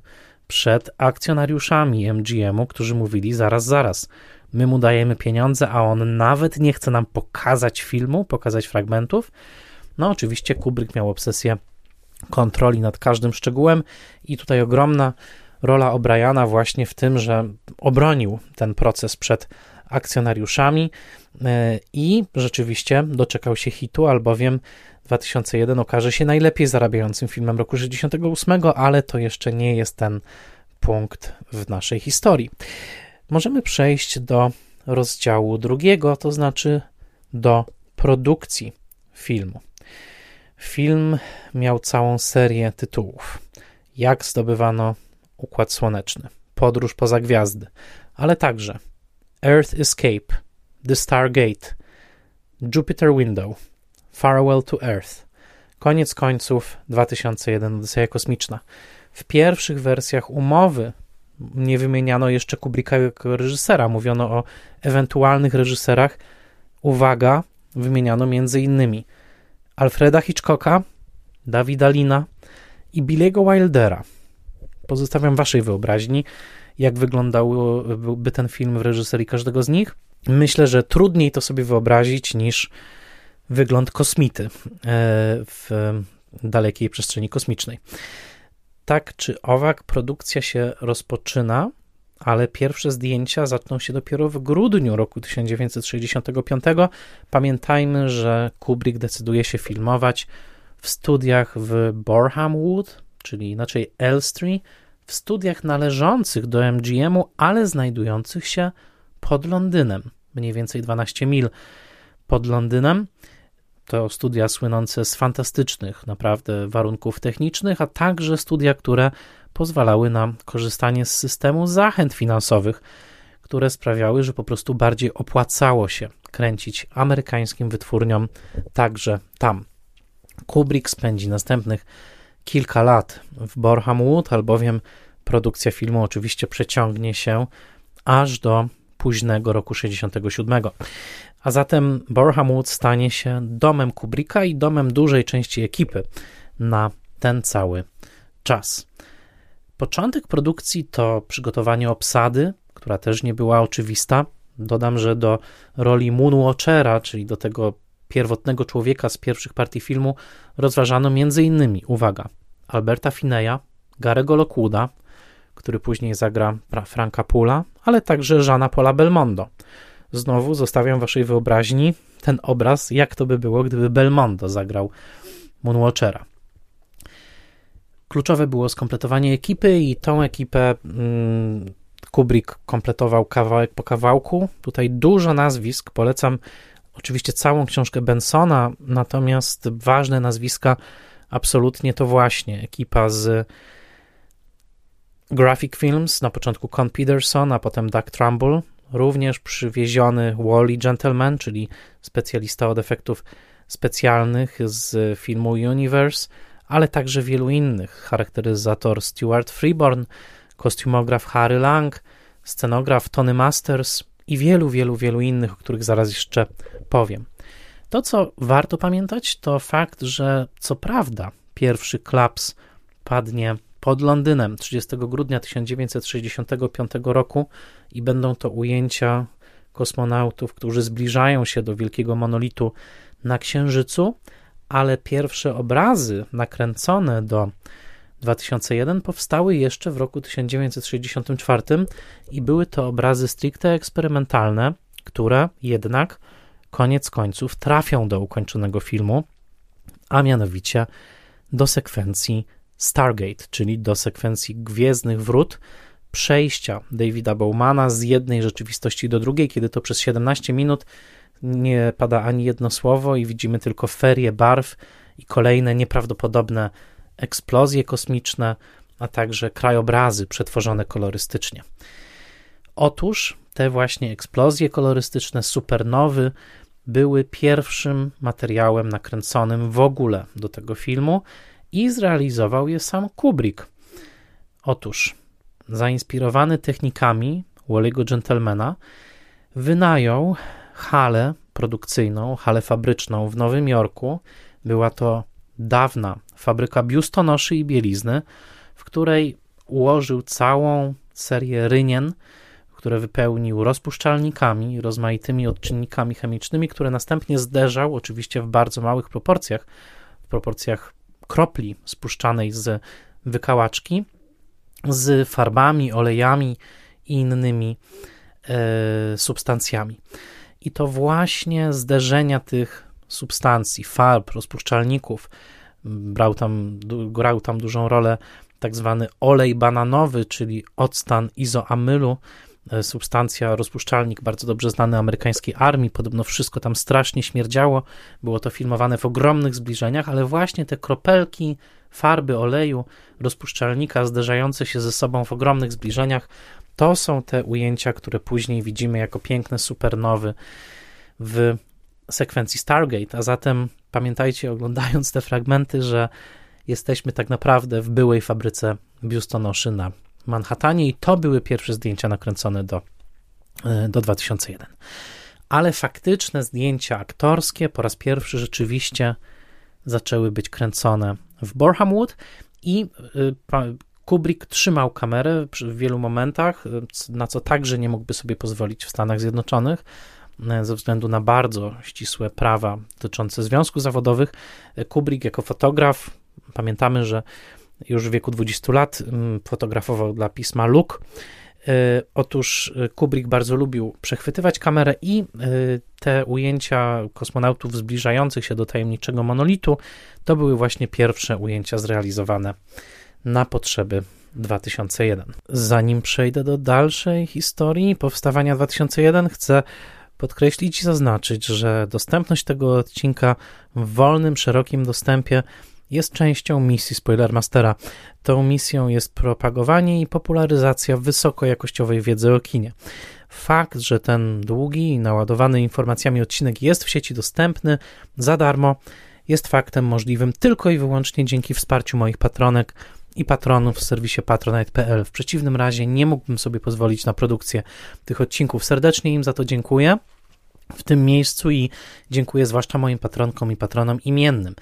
przed akcjonariuszami MGM-u, którzy mówili zaraz, zaraz. My mu dajemy pieniądze, a on nawet nie chce nam pokazać filmu, pokazać fragmentów. No, oczywiście Kubrick miał obsesję kontroli nad każdym szczegółem i tutaj ogromna rola O'Briana właśnie w tym, że obronił ten proces przed akcjonariuszami e, i rzeczywiście doczekał się hitu, albowiem 2001 okaże się najlepiej zarabiającym filmem roku 68, ale to jeszcze nie jest ten punkt w naszej historii. Możemy przejść do rozdziału drugiego, to znaczy do produkcji filmu. Film miał całą serię tytułów. Jak zdobywano Układ Słoneczny, Podróż poza gwiazdy, ale także Earth Escape, The Stargate, Jupiter Window, Farewell to Earth, koniec końców 2001 Odyseja Kosmiczna. W pierwszych wersjach umowy nie wymieniano jeszcze Kubricka jako reżysera, mówiono o ewentualnych reżyserach. Uwaga, wymieniano między innymi Alfreda Hitchcocka, Davida Lina i Billy'ego Wildera. Pozostawiam waszej wyobraźni, jak wyglądałby ten film w reżyserii każdego z nich. Myślę, że trudniej to sobie wyobrazić niż wygląd kosmity e, w dalekiej przestrzeni kosmicznej. Tak czy owak, produkcja się rozpoczyna ale pierwsze zdjęcia zaczną się dopiero w grudniu roku 1965. Pamiętajmy, że Kubrick decyduje się filmować w studiach w Boreham Wood, czyli inaczej Elstree, w studiach należących do MGM-u, ale znajdujących się pod Londynem, mniej więcej 12 mil pod Londynem. To studia słynące z fantastycznych naprawdę warunków technicznych, a także studia, które pozwalały na korzystanie z systemu zachęt finansowych, które sprawiały, że po prostu bardziej opłacało się kręcić amerykańskim wytwórniom także tam. Kubrick spędzi następnych kilka lat w Boreham Wood, albowiem produkcja filmu oczywiście przeciągnie się aż do późnego roku 67. A zatem Boreham Wood stanie się domem Kubricka i domem dużej części ekipy na ten cały czas. Początek produkcji to przygotowanie obsady, która też nie była oczywista. Dodam, że do roli Moonwatchera, czyli do tego pierwotnego człowieka z pierwszych partii filmu, rozważano m.in. uwaga, Alberta Fineya, Garego Lockwooda, który później zagra Franka Pula, ale także Żana Pola Belmondo. Znowu zostawiam waszej wyobraźni ten obraz, jak to by było, gdyby Belmondo zagrał Moonwatchera. Kluczowe było skompletowanie ekipy i tą ekipę mm, Kubrick kompletował kawałek po kawałku. Tutaj dużo nazwisk, polecam oczywiście całą książkę Bensona, natomiast ważne nazwiska absolutnie to właśnie ekipa z Graphic Films, na początku Con Peterson, a potem Doug Trumbull, również przywieziony Wally Gentleman, czyli specjalista od efektów specjalnych z filmu Universe, ale także wielu innych, charakteryzator Stuart Freeborn, kostiumograf Harry Lang, scenograf Tony Masters i wielu, wielu, wielu innych, o których zaraz jeszcze powiem. To, co warto pamiętać, to fakt, że co prawda pierwszy klaps padnie pod Londynem 30 grudnia 1965 roku i będą to ujęcia kosmonautów, którzy zbliżają się do wielkiego monolitu na Księżycu, ale pierwsze obrazy nakręcone do 2001 powstały jeszcze w roku 1964 i były to obrazy stricte eksperymentalne, które jednak koniec końców trafią do ukończonego filmu, a mianowicie do sekwencji Stargate, czyli do sekwencji Gwiezdnych Wrót, przejścia Davida Bowmana z jednej rzeczywistości do drugiej, kiedy to przez 17 minut nie pada ani jedno słowo i widzimy tylko ferie barw i kolejne nieprawdopodobne eksplozje kosmiczne, a także krajobrazy przetworzone kolorystycznie. Otóż te właśnie eksplozje kolorystyczne, supernowy, były pierwszym materiałem nakręconym w ogóle do tego filmu i zrealizował je sam Kubrick. Otóż, zainspirowany technikami Wally'ego Gentlemana, wynajął halę produkcyjną, halę fabryczną w Nowym Jorku. Była to dawna fabryka biustonoszy i bielizny, w której ułożył całą serię rynien, które wypełnił rozpuszczalnikami, rozmaitymi odczynnikami chemicznymi, które następnie zderzał, oczywiście w bardzo małych proporcjach, w proporcjach kropli spuszczanej z wykałaczki, z farbami, olejami i innymi e, substancjami. I to właśnie zderzenia tych substancji, farb, rozpuszczalników, brał tam, grał tam dużą rolę tak zwany olej bananowy, czyli octan izoamylu, substancja, rozpuszczalnik bardzo dobrze znany amerykańskiej armii. Podobno wszystko tam strasznie śmierdziało. Było to filmowane w ogromnych zbliżeniach, ale właśnie te kropelki farby, oleju, rozpuszczalnika zderzające się ze sobą w ogromnych zbliżeniach, to są te ujęcia, które później widzimy jako piękne supernowy w sekwencji Stargate, a zatem pamiętajcie, oglądając te fragmenty, że jesteśmy tak naprawdę w byłej fabryce biustonoszy na Manhattanie i to były pierwsze zdjęcia nakręcone do, e, do 2001. Ale faktyczne zdjęcia aktorskie po raz pierwszy rzeczywiście zaczęły być kręcone w Boreham Wood i e, Kubrick trzymał kamerę w wielu momentach, e, na co także nie mógłby sobie pozwolić w Stanach Zjednoczonych ze względu na bardzo ścisłe prawa dotyczące związków zawodowych. Kubrick jako fotograf, pamiętamy, że już w wieku 20 lat mm, fotografował dla pisma Look. E, otóż e, Kubrick bardzo lubił przechwytywać kamerę i e, te ujęcia kosmonautów zbliżających się do tajemniczego monolitu to były właśnie pierwsze ujęcia zrealizowane na potrzeby 2001. Zanim przejdę do dalszej historii powstawania 2001, chcę podkreślić i zaznaczyć, że dostępność tego odcinka w wolnym, szerokim dostępie jest częścią misji Spoilermastera. Tą misją jest propagowanie i popularyzacja wysokojakościowej wiedzy o kinie. Fakt, że ten długi i naładowany informacjami odcinek jest w sieci dostępny za darmo, jest faktem możliwym tylko i wyłącznie dzięki wsparciu moich patronek i patronów w serwisie patronite.pl. W przeciwnym razie nie mógłbym sobie pozwolić na produkcję tych odcinków. Serdecznie im za to dziękuję. w tym miejscu i dziękuję zwłaszcza moim patronkom i patronom imiennym.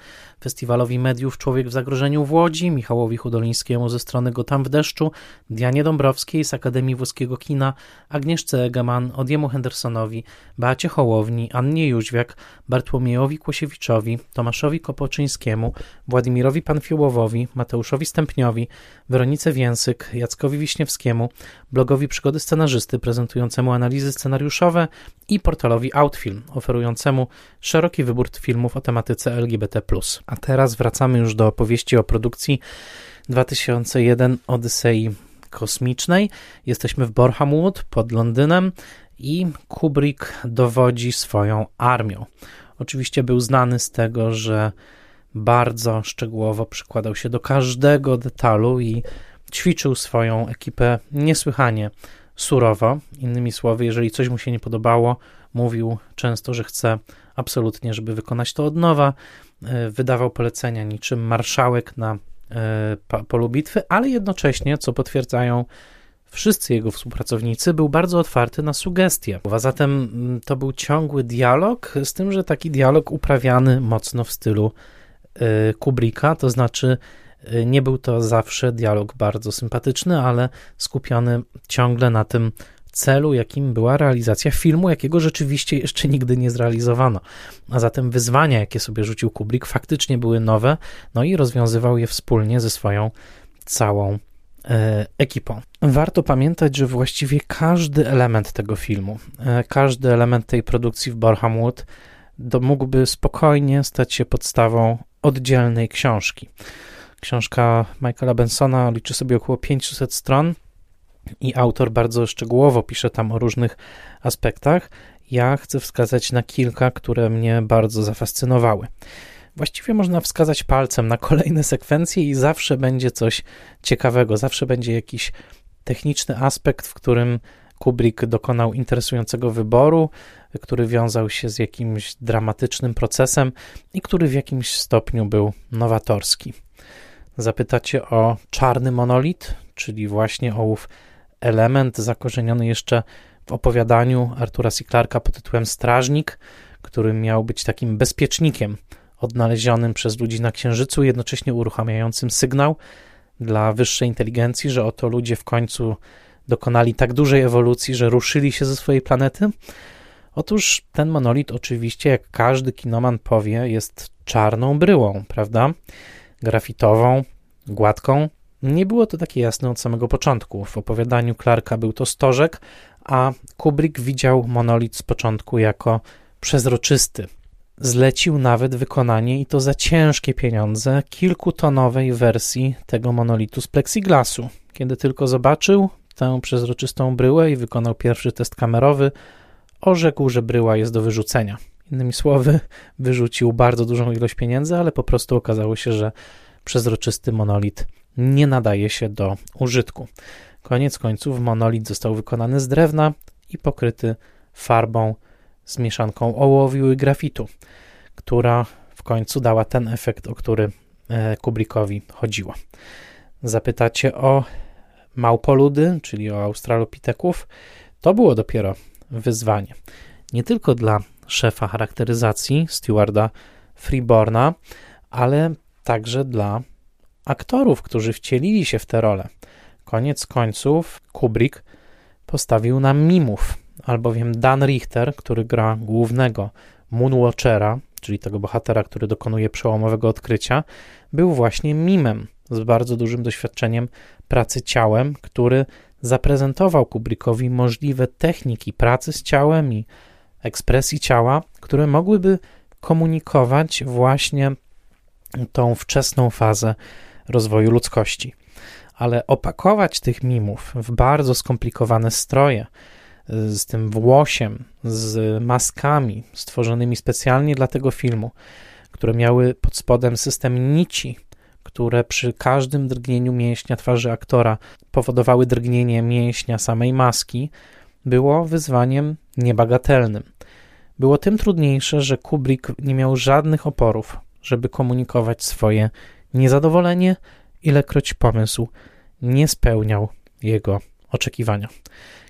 Festiwalowi Mediów Człowiek w Zagrożeniu w Łodzi, Michałowi Hudolińskiemu ze strony Gotam w deszczu, Dianie Dąbrowskiej z Akademii Włoskiego Kina, Agnieszce Egeman, Odiemu Hendersonowi, Beacie Hołowni, Annie Jóźwiak, Bartłomiejowi Kłosiewiczowi, Tomaszowi Kopoczyńskiemu, Władimirowi Panfiołowowi, Mateuszowi Stępniowi, Weronice Więsyk, Jackowi Wiśniewskiemu, blogowi Przygody Scenarzysty prezentującemu analizy scenariuszowe i portalowi Outfilm oferującemu szeroki wybór filmów o tematyce LGBT+. A teraz wracamy już do opowieści o produkcji 2001 Odysei Kosmicznej. Jesteśmy w Boreham Wood pod Londynem i Kubrick dowodzi swoją armią. Oczywiście był znany z tego, że bardzo szczegółowo przykładał się do każdego detalu i ćwiczył swoją ekipę niesłychanie surowo. Innymi słowy, jeżeli coś mu się nie podobało, mówił często, że chce absolutnie, żeby wykonać to od nowa. E, wydawał polecenia niczym marszałek na e, polu bitwy, ale jednocześnie, co potwierdzają wszyscy jego współpracownicy, był bardzo otwarty na sugestie. A zatem mm, to był ciągły dialog, z tym, że taki dialog uprawiany mocno w stylu e, Kubricka, to znaczy nie był to zawsze dialog bardzo sympatyczny, ale skupiony ciągle na tym celu, jakim była realizacja filmu, jakiego rzeczywiście jeszcze nigdy nie zrealizowano. A zatem wyzwania, jakie sobie rzucił Kubrick, faktycznie były nowe, no i rozwiązywał je wspólnie ze swoją całą e, ekipą. Warto pamiętać, że właściwie każdy element tego filmu, e, każdy element tej produkcji w Boreham Wood mógłby spokojnie stać się podstawą oddzielnej książki. Książka Michaela Bensona liczy sobie około 500 stron i autor bardzo szczegółowo pisze tam o różnych aspektach. Ja chcę wskazać na kilka, które mnie bardzo zafascynowały. Właściwie można wskazać palcem na kolejne sekwencje i zawsze będzie coś ciekawego, zawsze będzie jakiś techniczny aspekt, w którym Kubrick dokonał interesującego wyboru, który wiązał się z jakimś dramatycznym procesem i który w jakimś stopniu był nowatorski. Zapytacie o czarny monolit, czyli właśnie ołów element zakorzeniony jeszcze w opowiadaniu Artura C. Clarka pod tytułem Strażnik, który miał być takim bezpiecznikiem odnalezionym przez ludzi na Księżycu, jednocześnie uruchamiającym sygnał dla wyższej inteligencji, że oto ludzie w końcu dokonali tak dużej ewolucji, że ruszyli się ze swojej planety. Otóż ten monolit, oczywiście, jak każdy kinoman powie, jest czarną bryłą, prawda? Grafitową, gładką, nie było to takie jasne od samego początku. W opowiadaniu Clarka był to stożek, a Kubrick widział monolit z początku jako przezroczysty. Zlecił nawet wykonanie i to za ciężkie pieniądze kilkutonowej wersji tego monolitu z plexiglasu. Kiedy tylko zobaczył tę przezroczystą bryłę i wykonał pierwszy test kamerowy, orzekł, że bryła jest do wyrzucenia. Innymi słowy, wyrzucił bardzo dużą ilość pieniędzy, ale po prostu okazało się, że przezroczysty monolit nie nadaje się do użytku. Koniec końców monolit został wykonany z drewna i pokryty farbą z mieszanką ołowiu i grafitu, która w końcu dała ten efekt, o który e, Kubrickowi chodziło. Zapytacie o małpoludy, czyli o australopiteków. To było dopiero wyzwanie. Nie tylko dla szefa charakteryzacji, stewarda Freeborna, ale także dla aktorów, którzy wcielili się w te role. Koniec końców Kubrick postawił na mimów, albowiem Dan Richter, który gra głównego Moonwatchera, czyli tego bohatera, który dokonuje przełomowego odkrycia, był właśnie mimem z bardzo dużym doświadczeniem pracy ciałem, który zaprezentował Kubrickowi możliwe techniki pracy z ciałem i ekspresji ciała, które mogłyby komunikować właśnie tą wczesną fazę rozwoju ludzkości. Ale opakować tych mimów w bardzo skomplikowane stroje, z tym włosiem, z maskami stworzonymi specjalnie dla tego filmu, które miały pod spodem system nici, które przy każdym drgnieniu mięśnia twarzy aktora powodowały drgnienie mięśnia samej maski, było wyzwaniem niebagatelnym. Było tym trudniejsze, że Kubrick nie miał żadnych oporów, żeby komunikować swoje niezadowolenie, ilekroć pomysł nie spełniał jego oczekiwania.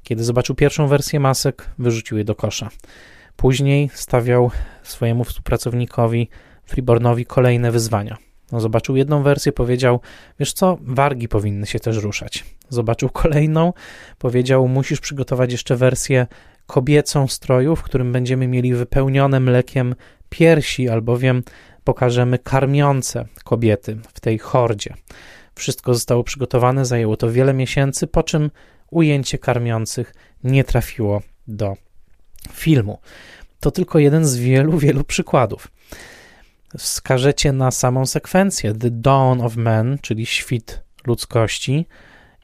Kiedy zobaczył pierwszą wersję masek, wyrzucił je do kosza. Później stawiał swojemu współpracownikowi Freebornowi kolejne wyzwania. No, zobaczył jedną wersję, powiedział: Wiesz co, wargi powinny się też ruszać. Zobaczył kolejną, powiedział: Musisz przygotować jeszcze wersję kobiecą stroju, w którym będziemy mieli wypełnione mlekiem piersi, albowiem pokażemy karmiące kobiety w tej hordzie. Wszystko zostało przygotowane, zajęło to wiele miesięcy, po czym ujęcie karmiących nie trafiło do filmu. To tylko jeden z wielu, wielu przykładów. Wskażecie na samą sekwencję The Dawn of Man, czyli świt ludzkości,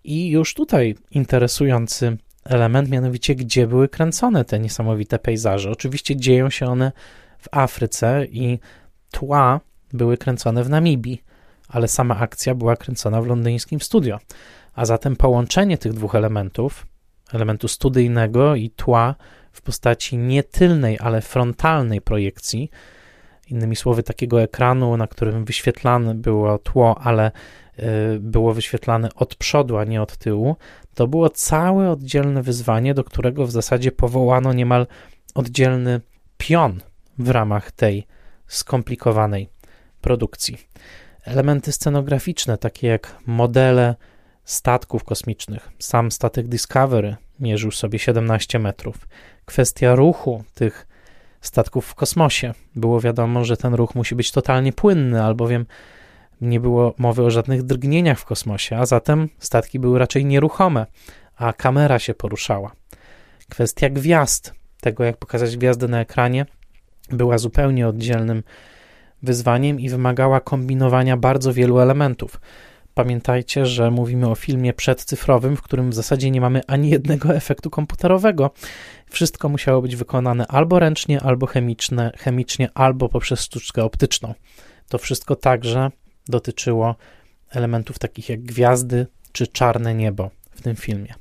i już tutaj interesujący element, mianowicie gdzie były kręcone te niesamowite pejzaże. Oczywiście dzieją się one w Afryce i tła były kręcone w Namibii, ale sama akcja była kręcona w londyńskim studio. A zatem połączenie tych dwóch elementów, elementu studyjnego i tła w postaci nie tylnej, ale frontalnej projekcji, innymi słowy, takiego ekranu, na którym wyświetlane było tło, ale y, było wyświetlane od przodu, a nie od tyłu, to było całe oddzielne wyzwanie, do którego w zasadzie powołano niemal oddzielny pion w ramach tej skomplikowanej produkcji. Elementy scenograficzne, takie jak modele statków kosmicznych. Sam statek Discovery mierzył sobie 17 metrów. Kwestia ruchu tych statków w kosmosie. Było wiadomo, że ten ruch musi być totalnie płynny, albowiem nie było mowy o żadnych drgnieniach w kosmosie, a zatem statki były raczej nieruchome, a kamera się poruszała. Kwestia gwiazd, tego jak pokazać gwiazdę na ekranie, była zupełnie oddzielnym wyzwaniem i wymagała kombinowania bardzo wielu elementów. Pamiętajcie, że mówimy o filmie przedcyfrowym, w którym w zasadzie nie mamy ani jednego efektu komputerowego. Wszystko musiało być wykonane albo ręcznie, albo chemiczne, chemicznie, albo poprzez sztuczkę optyczną. To wszystko także dotyczyło elementów takich jak gwiazdy czy czarne niebo w tym filmie.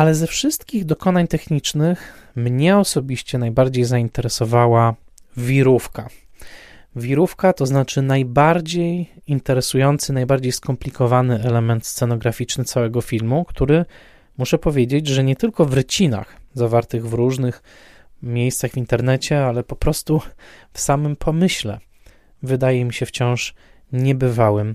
Ale ze wszystkich dokonań technicznych mnie osobiście najbardziej zainteresowała wirówka. Wirówka to znaczy najbardziej interesujący, najbardziej skomplikowany element scenograficzny całego filmu, który muszę powiedzieć, że nie tylko w rycinach zawartych w różnych miejscach w internecie, ale po prostu w samym pomyśle wydaje mi się wciąż niebywałym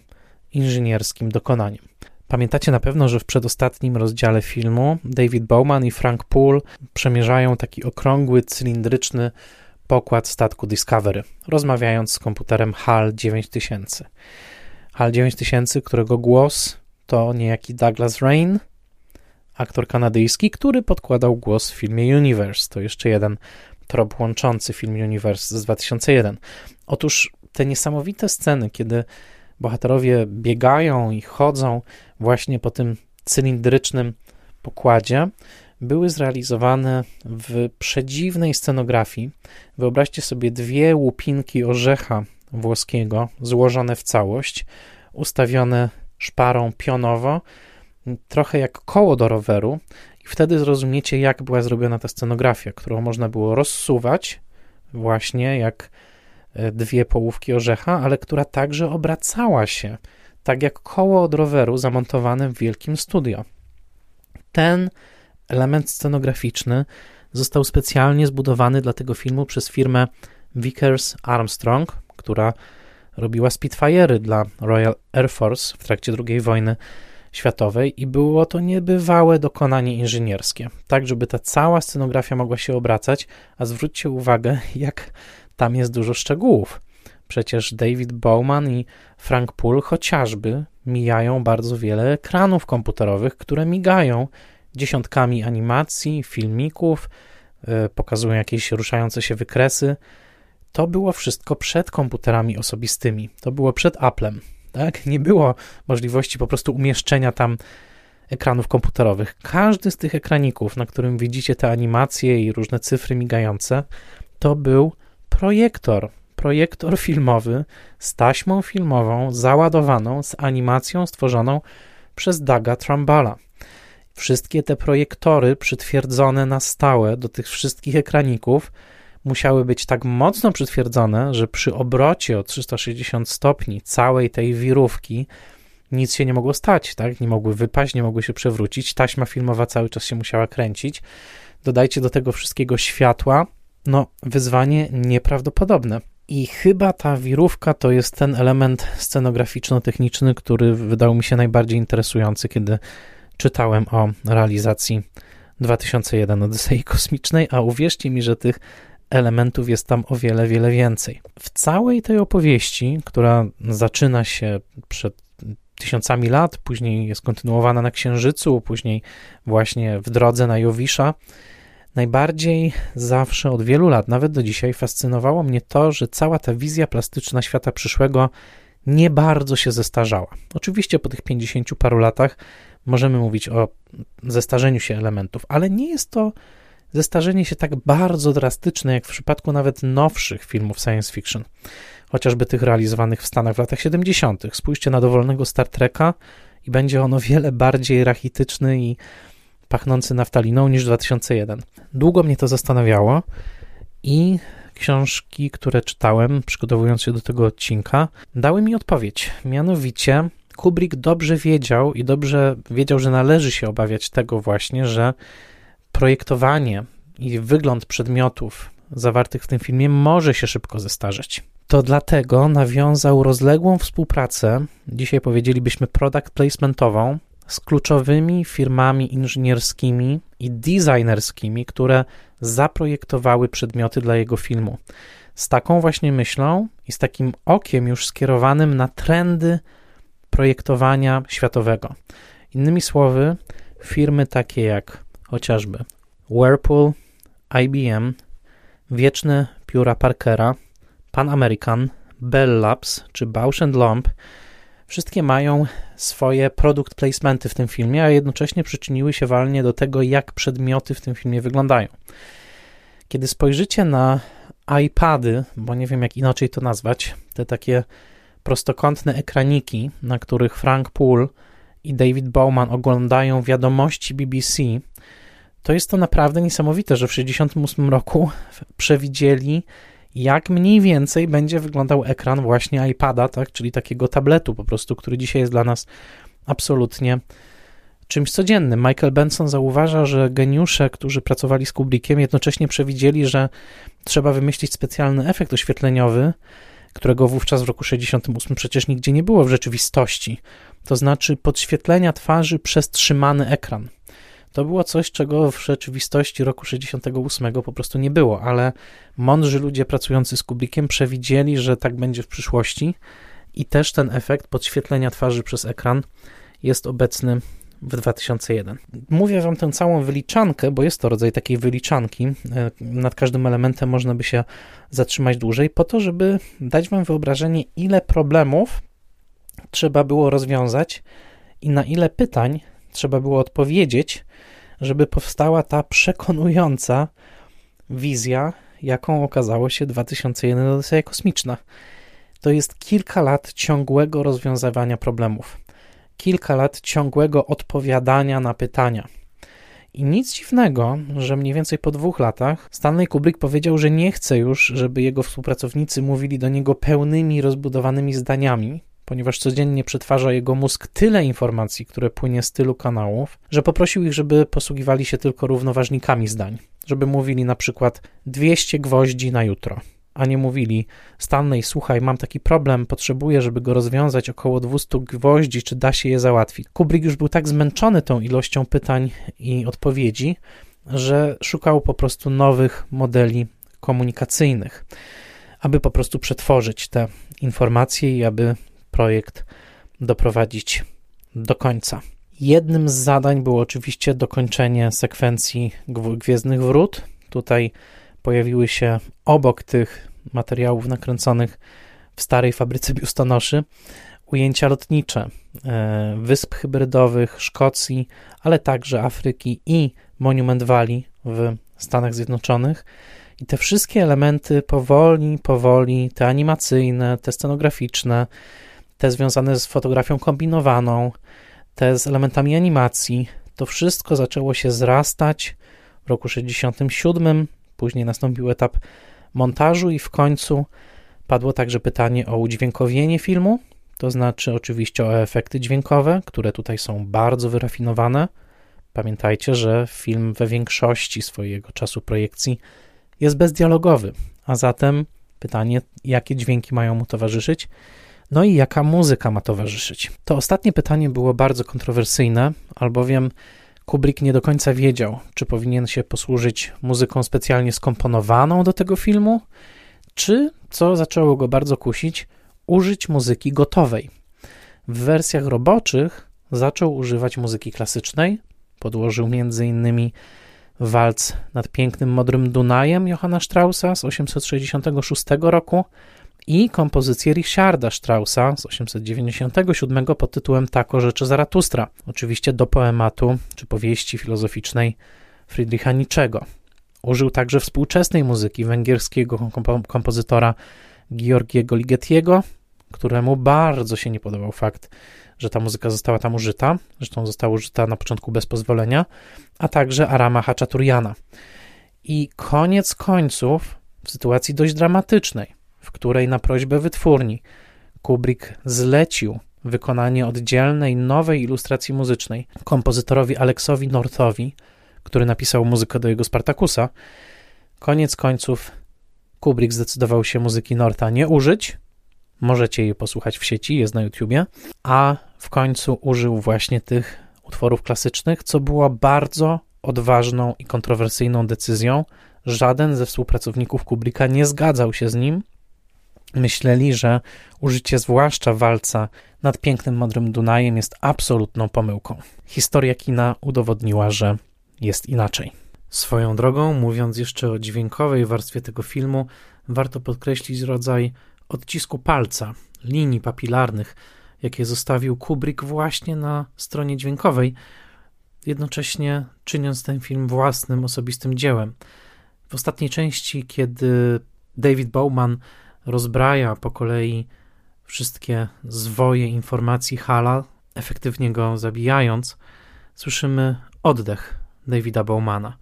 inżynierskim dokonaniem. Pamiętacie na pewno, że w przedostatnim rozdziale filmu David Bowman i Frank Poole przemierzają taki okrągły, cylindryczny pokład statku Discovery, rozmawiając z komputerem HAL 9000. HAL 9000, którego głos to niejaki Douglas Rain, aktor kanadyjski, który podkładał głos w filmie Universe. To jeszcze jeden trop łączący film Universe z 2001. Otóż te niesamowite sceny, kiedy bohaterowie biegają i chodzą właśnie po tym cylindrycznym pokładzie, były zrealizowane w przedziwnej scenografii. Wyobraźcie sobie dwie łupinki orzecha włoskiego złożone w całość, ustawione szparą pionowo, trochę jak koło do roweru, i wtedy zrozumiecie, jak była zrobiona ta scenografia, którą można było rozsuwać, właśnie jak dwie połówki orzecha, ale która także obracała się, tak jak koło od roweru zamontowane w wielkim studio. Ten element scenograficzny został specjalnie zbudowany dla tego filmu przez firmę Vickers Armstrong, która robiła Spitfire'y dla Royal Air Force w trakcie II wojny światowej i było to niebywałe dokonanie inżynierskie, tak żeby ta cała scenografia mogła się obracać, a zwróćcie uwagę, jak tam jest dużo szczegółów. Przecież David Bowman i Frank Poole chociażby mijają bardzo wiele ekranów komputerowych, które migają dziesiątkami animacji, filmików, e, pokazują jakieś ruszające się wykresy. To było wszystko przed komputerami osobistymi, to było przed Applem. Tak? Nie było możliwości po prostu umieszczenia tam ekranów komputerowych. Każdy z tych ekraników, na którym widzicie te animacje i różne cyfry migające, to był projektor. Projektor filmowy z taśmą filmową załadowaną z animacją stworzoną przez Daga Trambala. Wszystkie te projektory przytwierdzone na stałe do tych wszystkich ekraników musiały być tak mocno przytwierdzone, że przy obrocie o 360 stopni całej tej wirówki nic się nie mogło stać, tak? Nie mogły wypaść, nie mogły się przewrócić. Taśma filmowa cały czas się musiała kręcić. Dodajcie do tego wszystkiego światła, no, wyzwanie nieprawdopodobne. I chyba ta wirówka to jest ten element scenograficzno-techniczny, który wydał mi się najbardziej interesujący, kiedy czytałem o realizacji 2001 Odysei Kosmicznej, a uwierzcie mi, że tych elementów jest tam o wiele, wiele więcej. W całej tej opowieści, która zaczyna się przed tysiącami lat, później jest kontynuowana na Księżycu, później właśnie w drodze na Jowisza, najbardziej zawsze od wielu lat, nawet do dzisiaj, fascynowało mnie to, że cała ta wizja plastyczna świata przyszłego nie bardzo się zestarzała. Oczywiście po tych 50 paru latach możemy mówić o zestarzeniu się elementów, ale nie jest to zestarzenie się tak bardzo drastyczne, jak w przypadku nawet nowszych filmów science fiction, chociażby tych realizowanych w Stanach w latach 70. Spójrzcie na dowolnego Star Treka i będzie on o wiele bardziej rachityczny i pachnący naftaliną niż 2001. Długo mnie to zastanawiało i książki, które czytałem, przygotowując się do tego odcinka, dały mi odpowiedź. Mianowicie, Kubrick dobrze wiedział i dobrze wiedział, że należy się obawiać tego właśnie, że projektowanie i wygląd przedmiotów zawartych w tym filmie może się szybko zestarzeć. To dlatego nawiązał rozległą współpracę, dzisiaj powiedzielibyśmy product placementową, z kluczowymi firmami inżynierskimi i designerskimi, które zaprojektowały przedmioty dla jego filmu. Z taką właśnie myślą i z takim okiem już skierowanym na trendy projektowania światowego. Innymi słowy, firmy takie jak chociażby Whirlpool, IBM, wieczne pióra Parkera, Pan American, Bell Labs czy Bausch Lomb wszystkie mają swoje product placementy w tym filmie, a jednocześnie przyczyniły się walnie do tego, jak przedmioty w tym filmie wyglądają. Kiedy spojrzycie na iPady, bo nie wiem jak inaczej to nazwać, te takie prostokątne ekraniki, na których Frank Poole i David Bowman oglądają wiadomości BBC, to jest to naprawdę niesamowite, że w 1968 roku przewidzieli, jak mniej więcej będzie wyglądał ekran właśnie iPada, tak, czyli takiego tabletu po prostu, który dzisiaj jest dla nas absolutnie czymś codziennym. Michael Benson zauważa, że geniusze, którzy pracowali z Kubrickiem, jednocześnie przewidzieli, że trzeba wymyślić specjalny efekt oświetleniowy, którego wówczas w roku 68 przecież nigdzie nie było w rzeczywistości. To znaczy podświetlenia twarzy przez trzymany ekran. To było coś, czego w rzeczywistości roku 68 po prostu nie było, ale mądrzy ludzie pracujący z Kubrickiem przewidzieli, że tak będzie w przyszłości i też ten efekt podświetlenia twarzy przez ekran jest obecny w 2001. Mówię wam tę całą wyliczankę, bo jest to rodzaj takiej wyliczanki. E, nad każdym elementem można by się zatrzymać dłużej, po to, żeby dać wam wyobrażenie, ile problemów trzeba było rozwiązać i na ile pytań trzeba było odpowiedzieć, żeby powstała ta przekonująca wizja, jaką okazało się 2001 Odyseja Kosmiczna. To jest kilka lat ciągłego rozwiązywania problemów kilka lat ciągłego odpowiadania na pytania. I nic dziwnego, że mniej więcej po dwóch latach Stanley Kubrick powiedział, że nie chce już, żeby jego współpracownicy mówili do niego pełnymi, rozbudowanymi zdaniami, ponieważ codziennie przetwarza jego mózg tyle informacji, które płynie z tylu kanałów, że poprosił ich, żeby posługiwali się tylko równoważnikami zdań. Żeby mówili na przykład 200 gwoździ na jutro a nie mówili Stanley, słuchaj, mam taki problem, potrzebuję, żeby go rozwiązać, około 200 gwoździ, czy da się je załatwić. Kubrick już był tak zmęczony tą ilością pytań i odpowiedzi, że szukał po prostu nowych modeli komunikacyjnych, aby po prostu przetworzyć te informacje i aby projekt doprowadzić do końca. Jednym z zadań było oczywiście dokończenie sekwencji Gwiezdnych Wrót. Tutaj pojawiły się obok tych materiałów nakręconych w starej fabryce biustonoszy ujęcia lotnicze e, wysp hybrydowych Szkocji, ale także Afryki i Monument Valley w Stanach Zjednoczonych. I te wszystkie elementy powoli, powoli, te animacyjne, te scenograficzne, te związane z fotografią kombinowaną, te z elementami animacji, to wszystko zaczęło się zrastać w roku 67 Później nastąpił etap montażu i w końcu padło także pytanie o udźwiękowienie filmu, to znaczy oczywiście o efekty dźwiękowe, które tutaj są bardzo wyrafinowane. Pamiętajcie, że film we większości swojego czasu projekcji jest bezdialogowy, a zatem pytanie, jakie dźwięki mają mu towarzyszyć, no i jaka muzyka ma towarzyszyć. To ostatnie pytanie było bardzo kontrowersyjne, albowiem Kubrick nie do końca wiedział, czy powinien się posłużyć muzyką specjalnie skomponowaną do tego filmu, czy, co zaczęło go bardzo kusić, użyć muzyki gotowej. W wersjach roboczych zaczął używać muzyki klasycznej, podłożył m.in. walc nad pięknym modrym Dunajem Johanna Straussa z 866 roku i kompozycję Richarda Straussa z 897 pod tytułem Tako rzeczy Zaratustra, oczywiście do poematu czy powieści filozoficznej Friedricha Nietzschego. Użył także współczesnej muzyki węgierskiego kompozytora Georgiego Ligetiego, któremu bardzo się nie podobał fakt, że ta muzyka została tam użyta, zresztą została użyta na początku bez pozwolenia, a także Arama Hachaturiana. I koniec końców, w sytuacji dość dramatycznej, w której na prośbę wytwórni Kubrick zlecił wykonanie oddzielnej, nowej ilustracji muzycznej kompozytorowi Aleksowi Northowi, który napisał muzykę do jego Spartakusa, koniec końców Kubrick zdecydował się muzyki Norta nie użyć. Możecie jej posłuchać w sieci, jest na YouTubie, a w końcu użył właśnie tych utworów klasycznych, co było bardzo odważną i kontrowersyjną decyzją. Żaden ze współpracowników Kubricka nie zgadzał się z nim. Myśleli, że użycie zwłaszcza walca nad pięknym modrym Dunajem jest absolutną pomyłką. Historia kina udowodniła, że jest inaczej. Swoją drogą, mówiąc jeszcze o dźwiękowej warstwie tego filmu, warto podkreślić rodzaj odcisku palca, linii papilarnych, jakie zostawił Kubrick właśnie na stronie dźwiękowej, jednocześnie czyniąc ten film własnym, osobistym dziełem. W ostatniej części, kiedy David Bowman rozbraja po kolei wszystkie zwoje informacji Hala, efektywnie go zabijając, słyszymy oddech Davida Bowmana.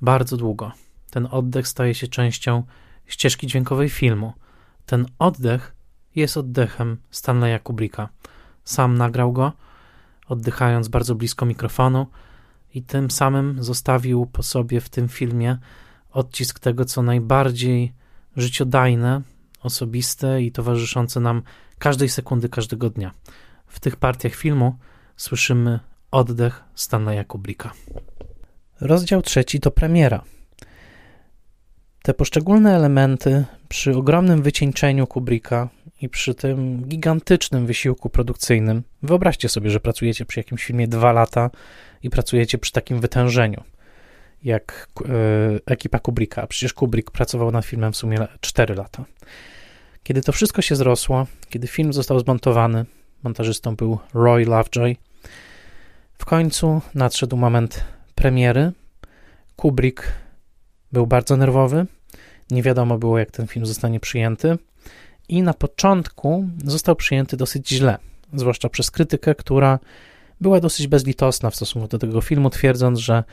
Bardzo długo. Ten oddech staje się częścią ścieżki dźwiękowej filmu. Ten oddech jest oddechem Stanleya Kubricka. Sam nagrał go, oddychając bardzo blisko mikrofonu i tym samym zostawił po sobie w tym filmie odcisk tego, co najbardziej życiodajne, osobiste i towarzyszące nam każdej sekundy, każdego dnia. W tych partiach filmu słyszymy oddech Stanleya Kubricka. Rozdział trzeci to premiera. Te poszczególne elementy przy ogromnym wycieńczeniu Kubricka i przy tym gigantycznym wysiłku produkcyjnym, wyobraźcie sobie, że pracujecie przy jakimś filmie dwa lata i pracujecie przy takim wytężeniu, jak e, ekipa Kubricka. Przecież Kubrick pracował nad filmem w sumie 4 lata. Kiedy to wszystko się zrosło, kiedy film został zmontowany, montażystą był Roy Lovejoy, w końcu nadszedł moment premiery. Kubrick był bardzo nerwowy. Nie wiadomo było, jak ten film zostanie przyjęty. I na początku został przyjęty dosyć źle, zwłaszcza przez krytykę, która była dosyć bezlitosna w stosunku do tego filmu, twierdząc, że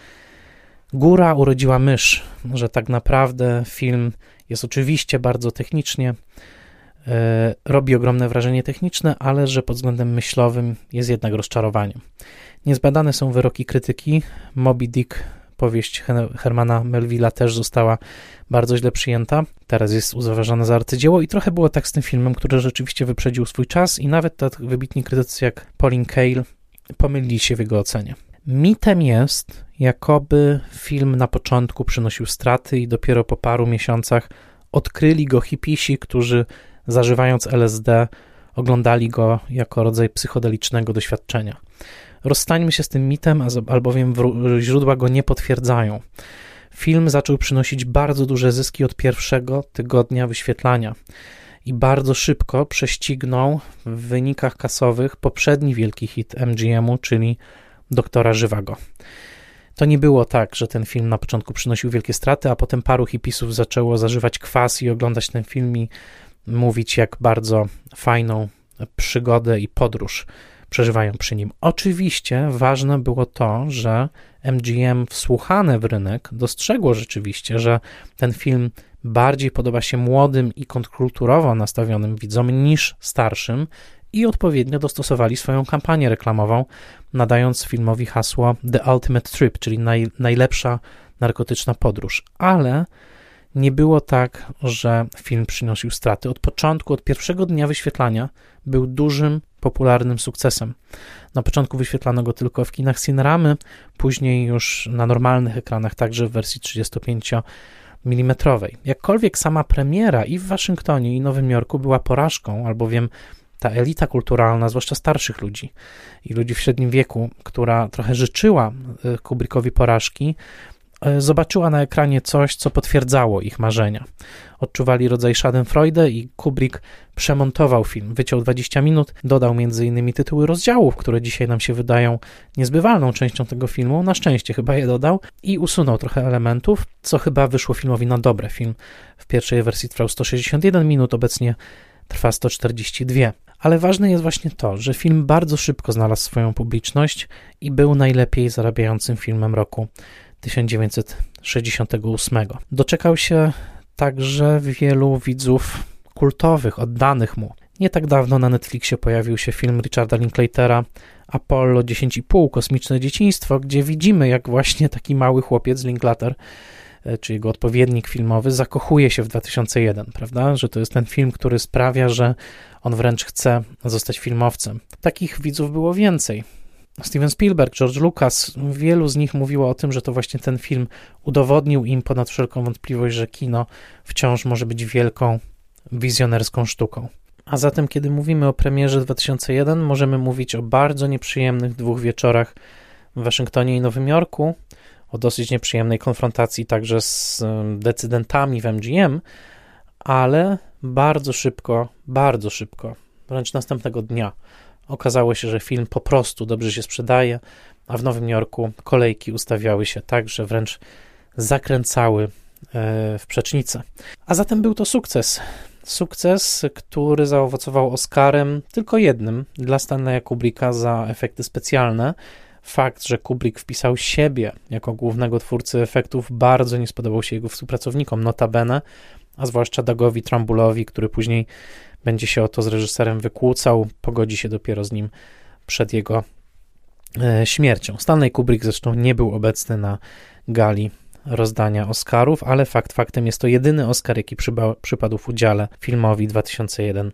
góra urodziła mysz, że tak naprawdę film jest oczywiście bardzo technicznie, robi ogromne wrażenie techniczne, ale że pod względem myślowym jest jednak rozczarowaniem. Niezbadane są wyroki krytyki. Moby Dick, powieść Hermana Melvilla też została bardzo źle przyjęta. Teraz jest uważana za arcydzieło i trochę było tak z tym filmem, który rzeczywiście wyprzedził swój czas i nawet tak wybitni krytycy jak Pauline Kael pomylili się w jego ocenie. Mitem jest, jakoby film na początku przynosił straty i dopiero po paru miesiącach odkryli go hipisi, którzy zażywając LSD oglądali go jako rodzaj psychodelicznego doświadczenia. Rozstańmy się z tym mitem, albowiem źródła go nie potwierdzają. Film zaczął przynosić bardzo duże zyski od pierwszego tygodnia wyświetlania i bardzo szybko prześcignął w wynikach kasowych poprzedni wielki hit MGM-u, czyli Doktora Żywago. To nie było tak, że ten film na początku przynosił wielkie straty, a potem paru hipisów zaczęło zażywać kwas i oglądać ten film i mówić, jak bardzo fajną przygodę i podróż przeżywają przy nim. Oczywiście ważne było to, że MGM wsłuchane w rynek dostrzegło rzeczywiście, że ten film bardziej podoba się młodym i kontrkulturowo nastawionym widzom niż starszym i odpowiednio dostosowali swoją kampanię reklamową, nadając filmowi hasło The Ultimate Trip, czyli naj, najlepsza narkotyczna podróż. Ale nie było tak, że film przynosił straty. Od początku, od pierwszego dnia wyświetlania był dużym, popularnym sukcesem. Na początku wyświetlano go tylko w kinach Cineramy, później już na normalnych ekranach, także w wersji 35 mm. Jakkolwiek sama premiera i w Waszyngtonie, i Nowym Jorku była porażką, albowiem ta elita kulturalna, zwłaszcza starszych ludzi i ludzi w średnim wieku, która trochę życzyła e, Kubrickowi porażki, zobaczyła na ekranie coś, co potwierdzało ich marzenia. Odczuwali rodzaj Schadenfreude i Kubrick przemontował film, wyciął 20 minut, dodał m.in. tytuły rozdziałów, które dzisiaj nam się wydają niezbywalną częścią tego filmu, na szczęście chyba je dodał, i usunął trochę elementów, co chyba wyszło filmowi na dobre. Film w pierwszej wersji trwał 161 minut, obecnie trwa 142. Ale ważne jest właśnie to, że film bardzo szybko znalazł swoją publiczność i był najlepiej zarabiającym filmem roku 1968. Doczekał się także wielu widzów kultowych, oddanych mu. Nie tak dawno na Netflixie pojawił się film Richarda Linklatera Apollo 10,5 Kosmiczne Dzieciństwo, gdzie widzimy, jak właśnie taki mały chłopiec Linklater E, czy jego odpowiednik filmowy, zakochuje się w 2001, prawda? Że to jest ten film, który sprawia, że on wręcz chce zostać filmowcem. Takich widzów było więcej. Steven Spielberg, George Lucas, wielu z nich mówiło o tym, że to właśnie ten film udowodnił im ponad wszelką wątpliwość, że kino wciąż może być wielką, wizjonerską sztuką. A zatem, kiedy mówimy o premierze 2001, możemy mówić o bardzo nieprzyjemnych dwóch wieczorach w Waszyngtonie i Nowym Jorku, o dosyć nieprzyjemnej konfrontacji także z decydentami w MGM, ale bardzo szybko, bardzo szybko, wręcz następnego dnia okazało się, że film po prostu dobrze się sprzedaje, a w Nowym Jorku kolejki ustawiały się tak, że wręcz zakręcały e, w przecznicę. A zatem był to sukces. Sukces, który zaowocował Oscarem tylko jednym dla Stanleya Kubricka za efekty specjalne, Fakt, że Kubrick wpisał siebie jako głównego twórcy efektów, bardzo nie spodobał się jego współpracownikom, notabene, a zwłaszcza Dagowi Trambulowi, który później będzie się o to z reżyserem wykłócał, pogodzi się dopiero z nim przed jego e, śmiercią. Stanley Kubrick zresztą nie był obecny na gali rozdania Oscarów, ale fakt faktem jest to jedyny Oscar, jaki przypadł w udziale filmowi 2001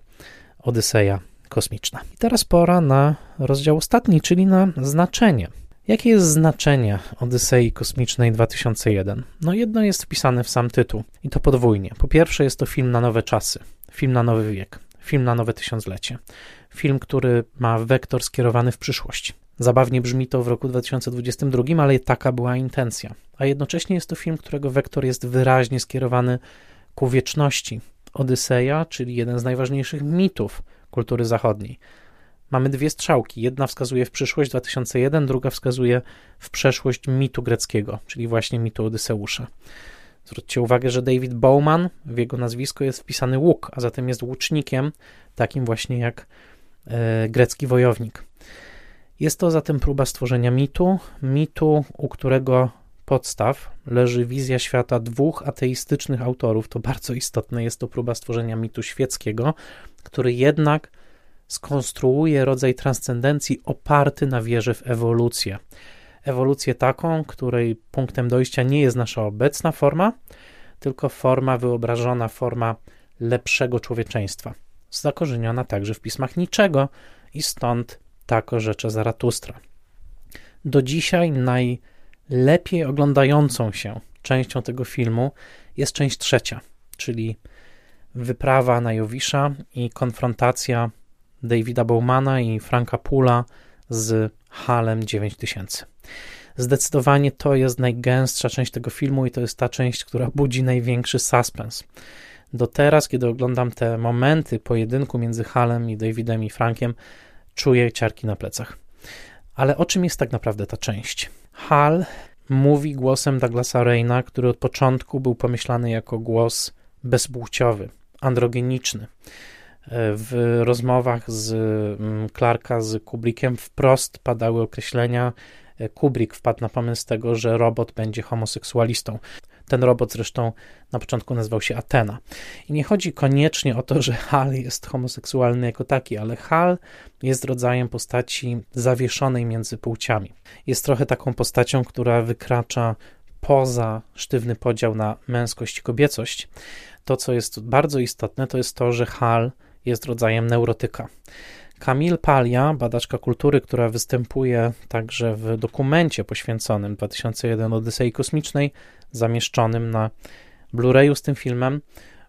Odyseja kosmiczna. I teraz pora na rozdział ostatni, czyli na znaczenie. Jakie jest znaczenie Odysei Kosmicznej 2001? No jedno jest wpisane w sam tytuł i to podwójnie. Po pierwsze jest to film na nowe czasy, film na nowy wiek, film na nowe tysiąclecie. Film, który ma wektor skierowany w przyszłość. Zabawnie brzmi to w roku 2022, ale taka była intencja. A jednocześnie jest to film, którego wektor jest wyraźnie skierowany ku wieczności. Odyseja, czyli jeden z najważniejszych mitów kultury zachodniej. Mamy dwie strzałki. Jedna wskazuje w przyszłość 2001, druga wskazuje w przeszłość mitu greckiego, czyli właśnie mitu Odyseusza. Zwróćcie uwagę, że David Bowman, w jego nazwisko jest wpisany łuk, a zatem jest łucznikiem, takim właśnie jak e, grecki wojownik. Jest to zatem próba stworzenia mitu, mitu, u którego podstaw leży wizja świata dwóch ateistycznych autorów. To bardzo istotne, jest to próba stworzenia mitu świeckiego, który jednak skonstruuje rodzaj transcendencji oparty na wierze w ewolucję. Ewolucję taką, której punktem dojścia nie jest nasza obecna forma, tylko forma wyobrażona, forma lepszego człowieczeństwa, zakorzeniona także w pismach niczego i stąd tak orzecze Zaratustra. Do dzisiaj najlepiej oglądającą się częścią tego filmu jest część trzecia, czyli wyprawa na Jowisza i konfrontacja Davida Bowmana i Franka Pula z Halem 9000. Zdecydowanie to jest najgęstsza część tego filmu i to jest ta część, która budzi największy suspens. Do teraz, kiedy oglądam te momenty pojedynku między Halem i Davidem i Frankiem, czuję ciarki na plecach. Ale o czym jest tak naprawdę ta część? Hal mówi głosem Douglasa Reina, który od początku był pomyślany jako głos bezpłciowy, androgeniczny. W rozmowach z mm, Clarka, z Kubrickiem wprost padały określenia. E, Kubrick wpadł na pomysł tego, że robot będzie homoseksualistą. Ten robot zresztą na początku nazywał się Atena. I nie chodzi koniecznie o to, że Hal jest homoseksualny jako taki, ale Hal jest rodzajem postaci zawieszonej między płciami. Jest trochę taką postacią, która wykracza poza sztywny podział na męskość i kobiecość, to co jest bardzo istotne, to jest to, że Hal jest rodzajem neurotyka. Camille Palia, badaczka kultury, która występuje także w dokumencie poświęconym 2001 Odysei Kosmicznej, zamieszczonym na Blu-rayu z tym filmem,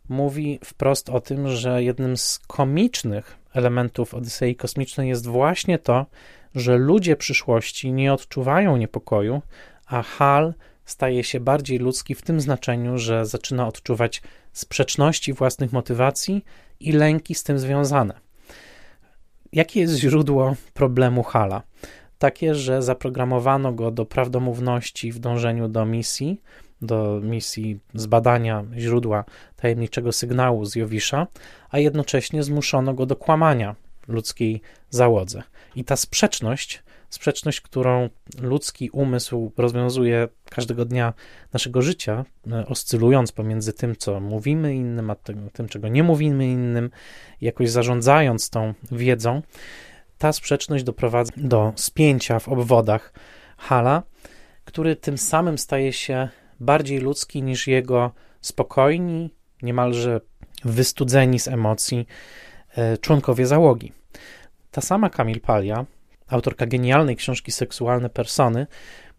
mówi wprost o tym, że jednym z komicznych elementów Odysei Kosmicznej jest właśnie to, że ludzie przyszłości nie odczuwają niepokoju, a Hal staje się bardziej ludzki w tym znaczeniu, że zaczyna odczuwać sprzeczności własnych motywacji i lęki z tym związane. Jakie jest źródło problemu Hala? Takie, że zaprogramowano go do prawdomówności w dążeniu do misji, do misji zbadania źródła tajemniczego sygnału z Jowisza, a jednocześnie zmuszono go do kłamania ludzkiej załodze. I ta sprzeczność sprzeczność, którą ludzki umysł rozwiązuje każdego dnia naszego życia, e, oscylując pomiędzy tym, co mówimy innym, a tym, czego nie mówimy innym, jakoś zarządzając tą wiedzą, ta sprzeczność doprowadza do spięcia w obwodach Hala, który tym samym staje się bardziej ludzki niż jego spokojni, niemalże wystudzeni z emocji e, członkowie załogi. Ta sama Kamil Palia autorka genialnej książki Seksualne Persony,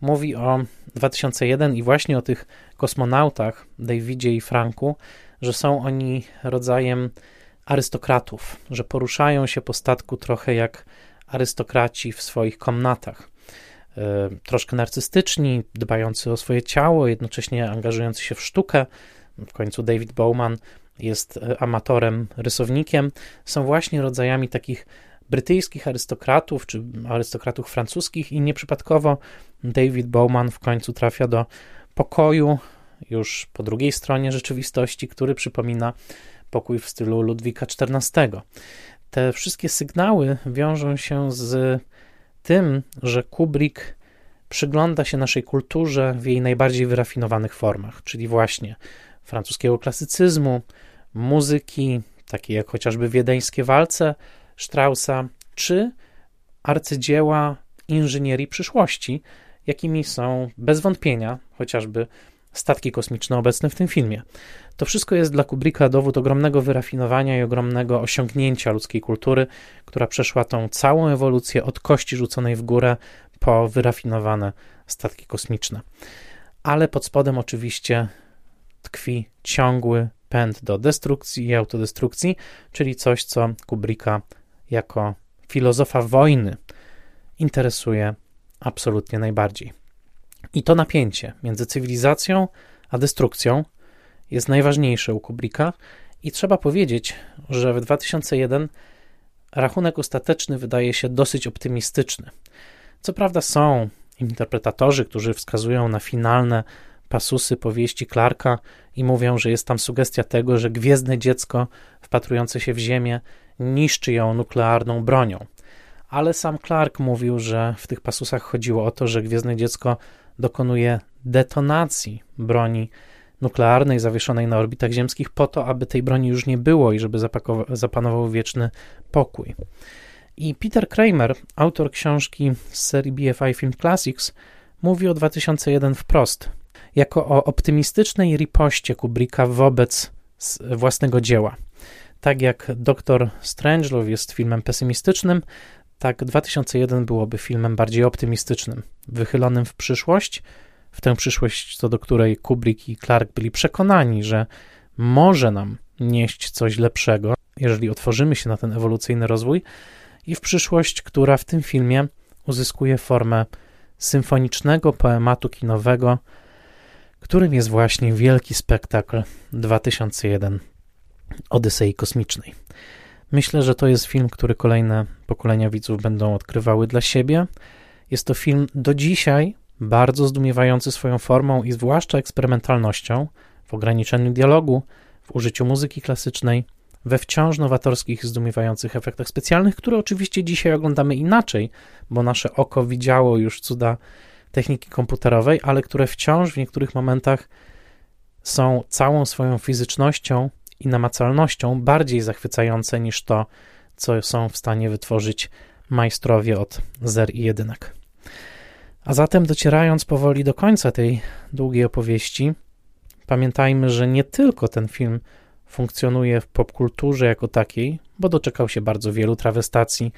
mówi o 2001 i właśnie o tych kosmonautach, Davidzie i Franku, że są oni rodzajem arystokratów, że poruszają się po statku trochę jak arystokraci w swoich komnatach. E, troszkę narcystyczni, dbający o swoje ciało, jednocześnie angażujący się w sztukę. W końcu David Bowman jest e, amatorem, rysownikiem. Są właśnie rodzajami takich brytyjskich arystokratów czy arystokratów francuskich i nieprzypadkowo David Bowman w końcu trafia do pokoju już po drugiej stronie rzeczywistości, który przypomina pokój w stylu Ludwika XIV. Te wszystkie sygnały wiążą się z tym, że Kubrick przygląda się naszej kulturze w jej najbardziej wyrafinowanych formach, czyli właśnie francuskiego klasycyzmu, muzyki, takiej jak chociażby wiedeńskie walce, Straussa, czy arcydzieła inżynierii przyszłości, jakimi są bez wątpienia chociażby statki kosmiczne obecne w tym filmie. To wszystko jest dla Kubricka dowód ogromnego wyrafinowania i ogromnego osiągnięcia ludzkiej kultury, która przeszła tą całą ewolucję od kości rzuconej w górę po wyrafinowane statki kosmiczne. Ale pod spodem oczywiście tkwi ciągły pęd do destrukcji i autodestrukcji, czyli coś, co Kubricka jako filozofa wojny interesuje absolutnie najbardziej. I to napięcie między cywilizacją a destrukcją jest najważniejsze u Kubricka i trzeba powiedzieć, że w 2001 rachunek ostateczny wydaje się dosyć optymistyczny. Co prawda są interpretatorzy, którzy wskazują na finalne pasusy powieści Clarka i mówią, że jest tam sugestia tego, że gwiezdne dziecko wpatrujące się w Ziemię niszczy ją nuklearną bronią. Ale sam Clark mówił, że w tych pasusach chodziło o to, że Gwiezdne Dziecko dokonuje detonacji broni nuklearnej zawieszonej na orbitach ziemskich po to, aby tej broni już nie było i żeby zapanował wieczny pokój. I Peter Kramer, autor książki z serii BFI Film Classics, mówi o 2001 wprost, jako o optymistycznej ripoście Kubricka wobec własnego dzieła. Tak jak Doktor Strangelove jest filmem pesymistycznym, tak 2001 byłoby filmem bardziej optymistycznym, wychylonym w przyszłość, w tę przyszłość, co do której Kubrick i Clark byli przekonani, że może nam nieść coś lepszego, jeżeli otworzymy się na ten ewolucyjny rozwój, i w przyszłość, która w tym filmie uzyskuje formę symfonicznego poematu kinowego, którym jest właśnie wielki spektakl 2001 Odysei Kosmicznej. Myślę, że to jest film, który kolejne pokolenia widzów będą odkrywały dla siebie. Jest to film do dzisiaj bardzo zdumiewający swoją formą i zwłaszcza eksperymentalnością w ograniczeniu dialogu, w użyciu muzyki klasycznej, we wciąż nowatorskich, zdumiewających efektach specjalnych, które oczywiście dzisiaj oglądamy inaczej, bo nasze oko widziało już cuda techniki komputerowej, ale które wciąż w niektórych momentach są całą swoją fizycznością i namacalnością bardziej zachwycające niż to, co są w stanie wytworzyć majstrowie od zer i jedynek. A zatem docierając powoli do końca tej długiej opowieści, pamiętajmy, że nie tylko ten film funkcjonuje w popkulturze jako takiej, bo doczekał się bardzo wielu trawestacji,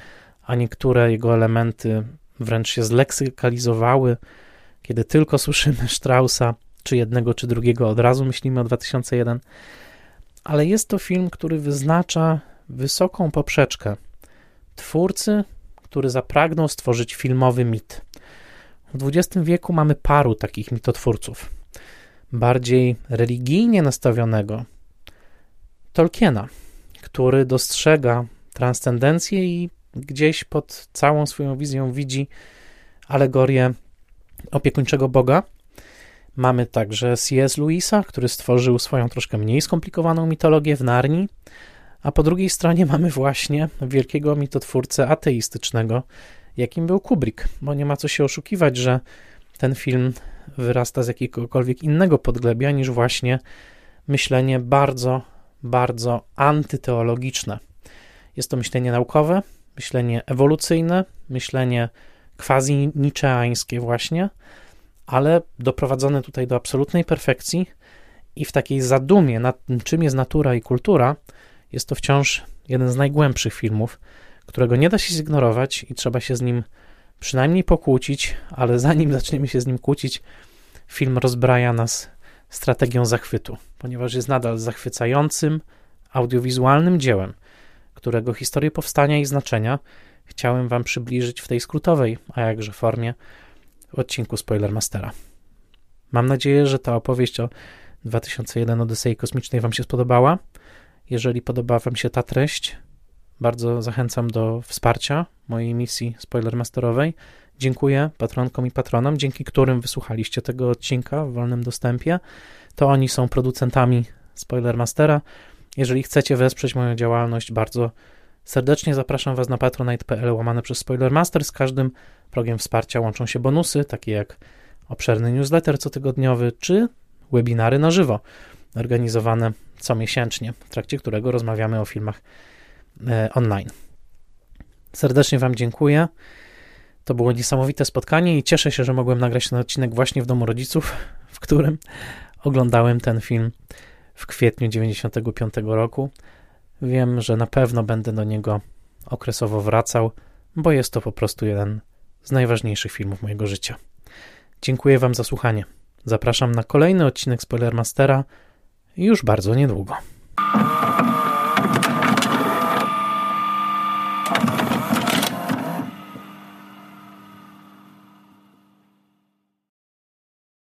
a niektóre jego elementy wręcz się zleksykalizowały. Kiedy tylko słyszymy Straussa, czy jednego, czy drugiego, od razu myślimy o 2001. Ale jest to film, który wyznacza wysoką poprzeczkę twórcy, który zapragnął stworzyć filmowy mit. W XX wieku mamy paru takich mitotwórców. Bardziej religijnie nastawionego Tolkiena, który dostrzega transcendencję i gdzieś pod całą swoją wizją widzi alegorię opiekuńczego Boga. Mamy także C.S. Lewisa, który stworzył swoją troszkę mniej skomplikowaną mitologię w Narni, a po drugiej stronie mamy właśnie wielkiego mitotwórcę ateistycznego, jakim był Kubrick, bo nie ma co się oszukiwać, że ten film wyrasta z jakiegokolwiek innego podglebia niż właśnie myślenie bardzo, bardzo antyteologiczne. Jest to myślenie naukowe, myślenie ewolucyjne, myślenie quasi-niczeańskie właśnie, ale doprowadzone tutaj do absolutnej perfekcji i w takiej zadumie nad czym jest natura i kultura, jest to wciąż jeden z najgłębszych filmów, którego nie da się zignorować i trzeba się z nim przynajmniej pokłócić, ale zanim zaczniemy się z nim kłócić, film rozbraja nas strategią zachwytu, ponieważ jest nadal zachwycającym audiowizualnym dziełem, którego historię powstania i znaczenia chciałem Wam przybliżyć w tej skrótowej, a jakże formie, odcinku Spoilermastera. Mam nadzieję, że ta opowieść o 2001 Odysei Kosmicznej Wam się spodobała. Jeżeli podoba Wam się ta treść, bardzo zachęcam do wsparcia mojej misji Spoilermasterowej. Dziękuję patronkom i patronom, dzięki którym wysłuchaliście tego odcinka w wolnym dostępie. To oni są producentami Spoilermastera. Jeżeli chcecie wesprzeć moją działalność, bardzo serdecznie zapraszam Was na patronite.pl łamane przez Spoilermaster. Z każdym progiem wsparcia łączą się bonusy, takie jak obszerny newsletter cotygodniowy czy webinary na żywo, organizowane comiesięcznie, w trakcie którego rozmawiamy o filmach e, online. Serdecznie Wam dziękuję. To było niesamowite spotkanie i cieszę się, że mogłem nagrać ten odcinek właśnie w domu rodziców, w którym oglądałem ten film w kwietniu 95 roku. Wiem, że na pewno będę do niego okresowo wracał, bo jest to po prostu jeden z najważniejszych filmów mojego życia. Dziękuję Wam za słuchanie. Zapraszam na kolejny odcinek Spoilermastera już bardzo niedługo.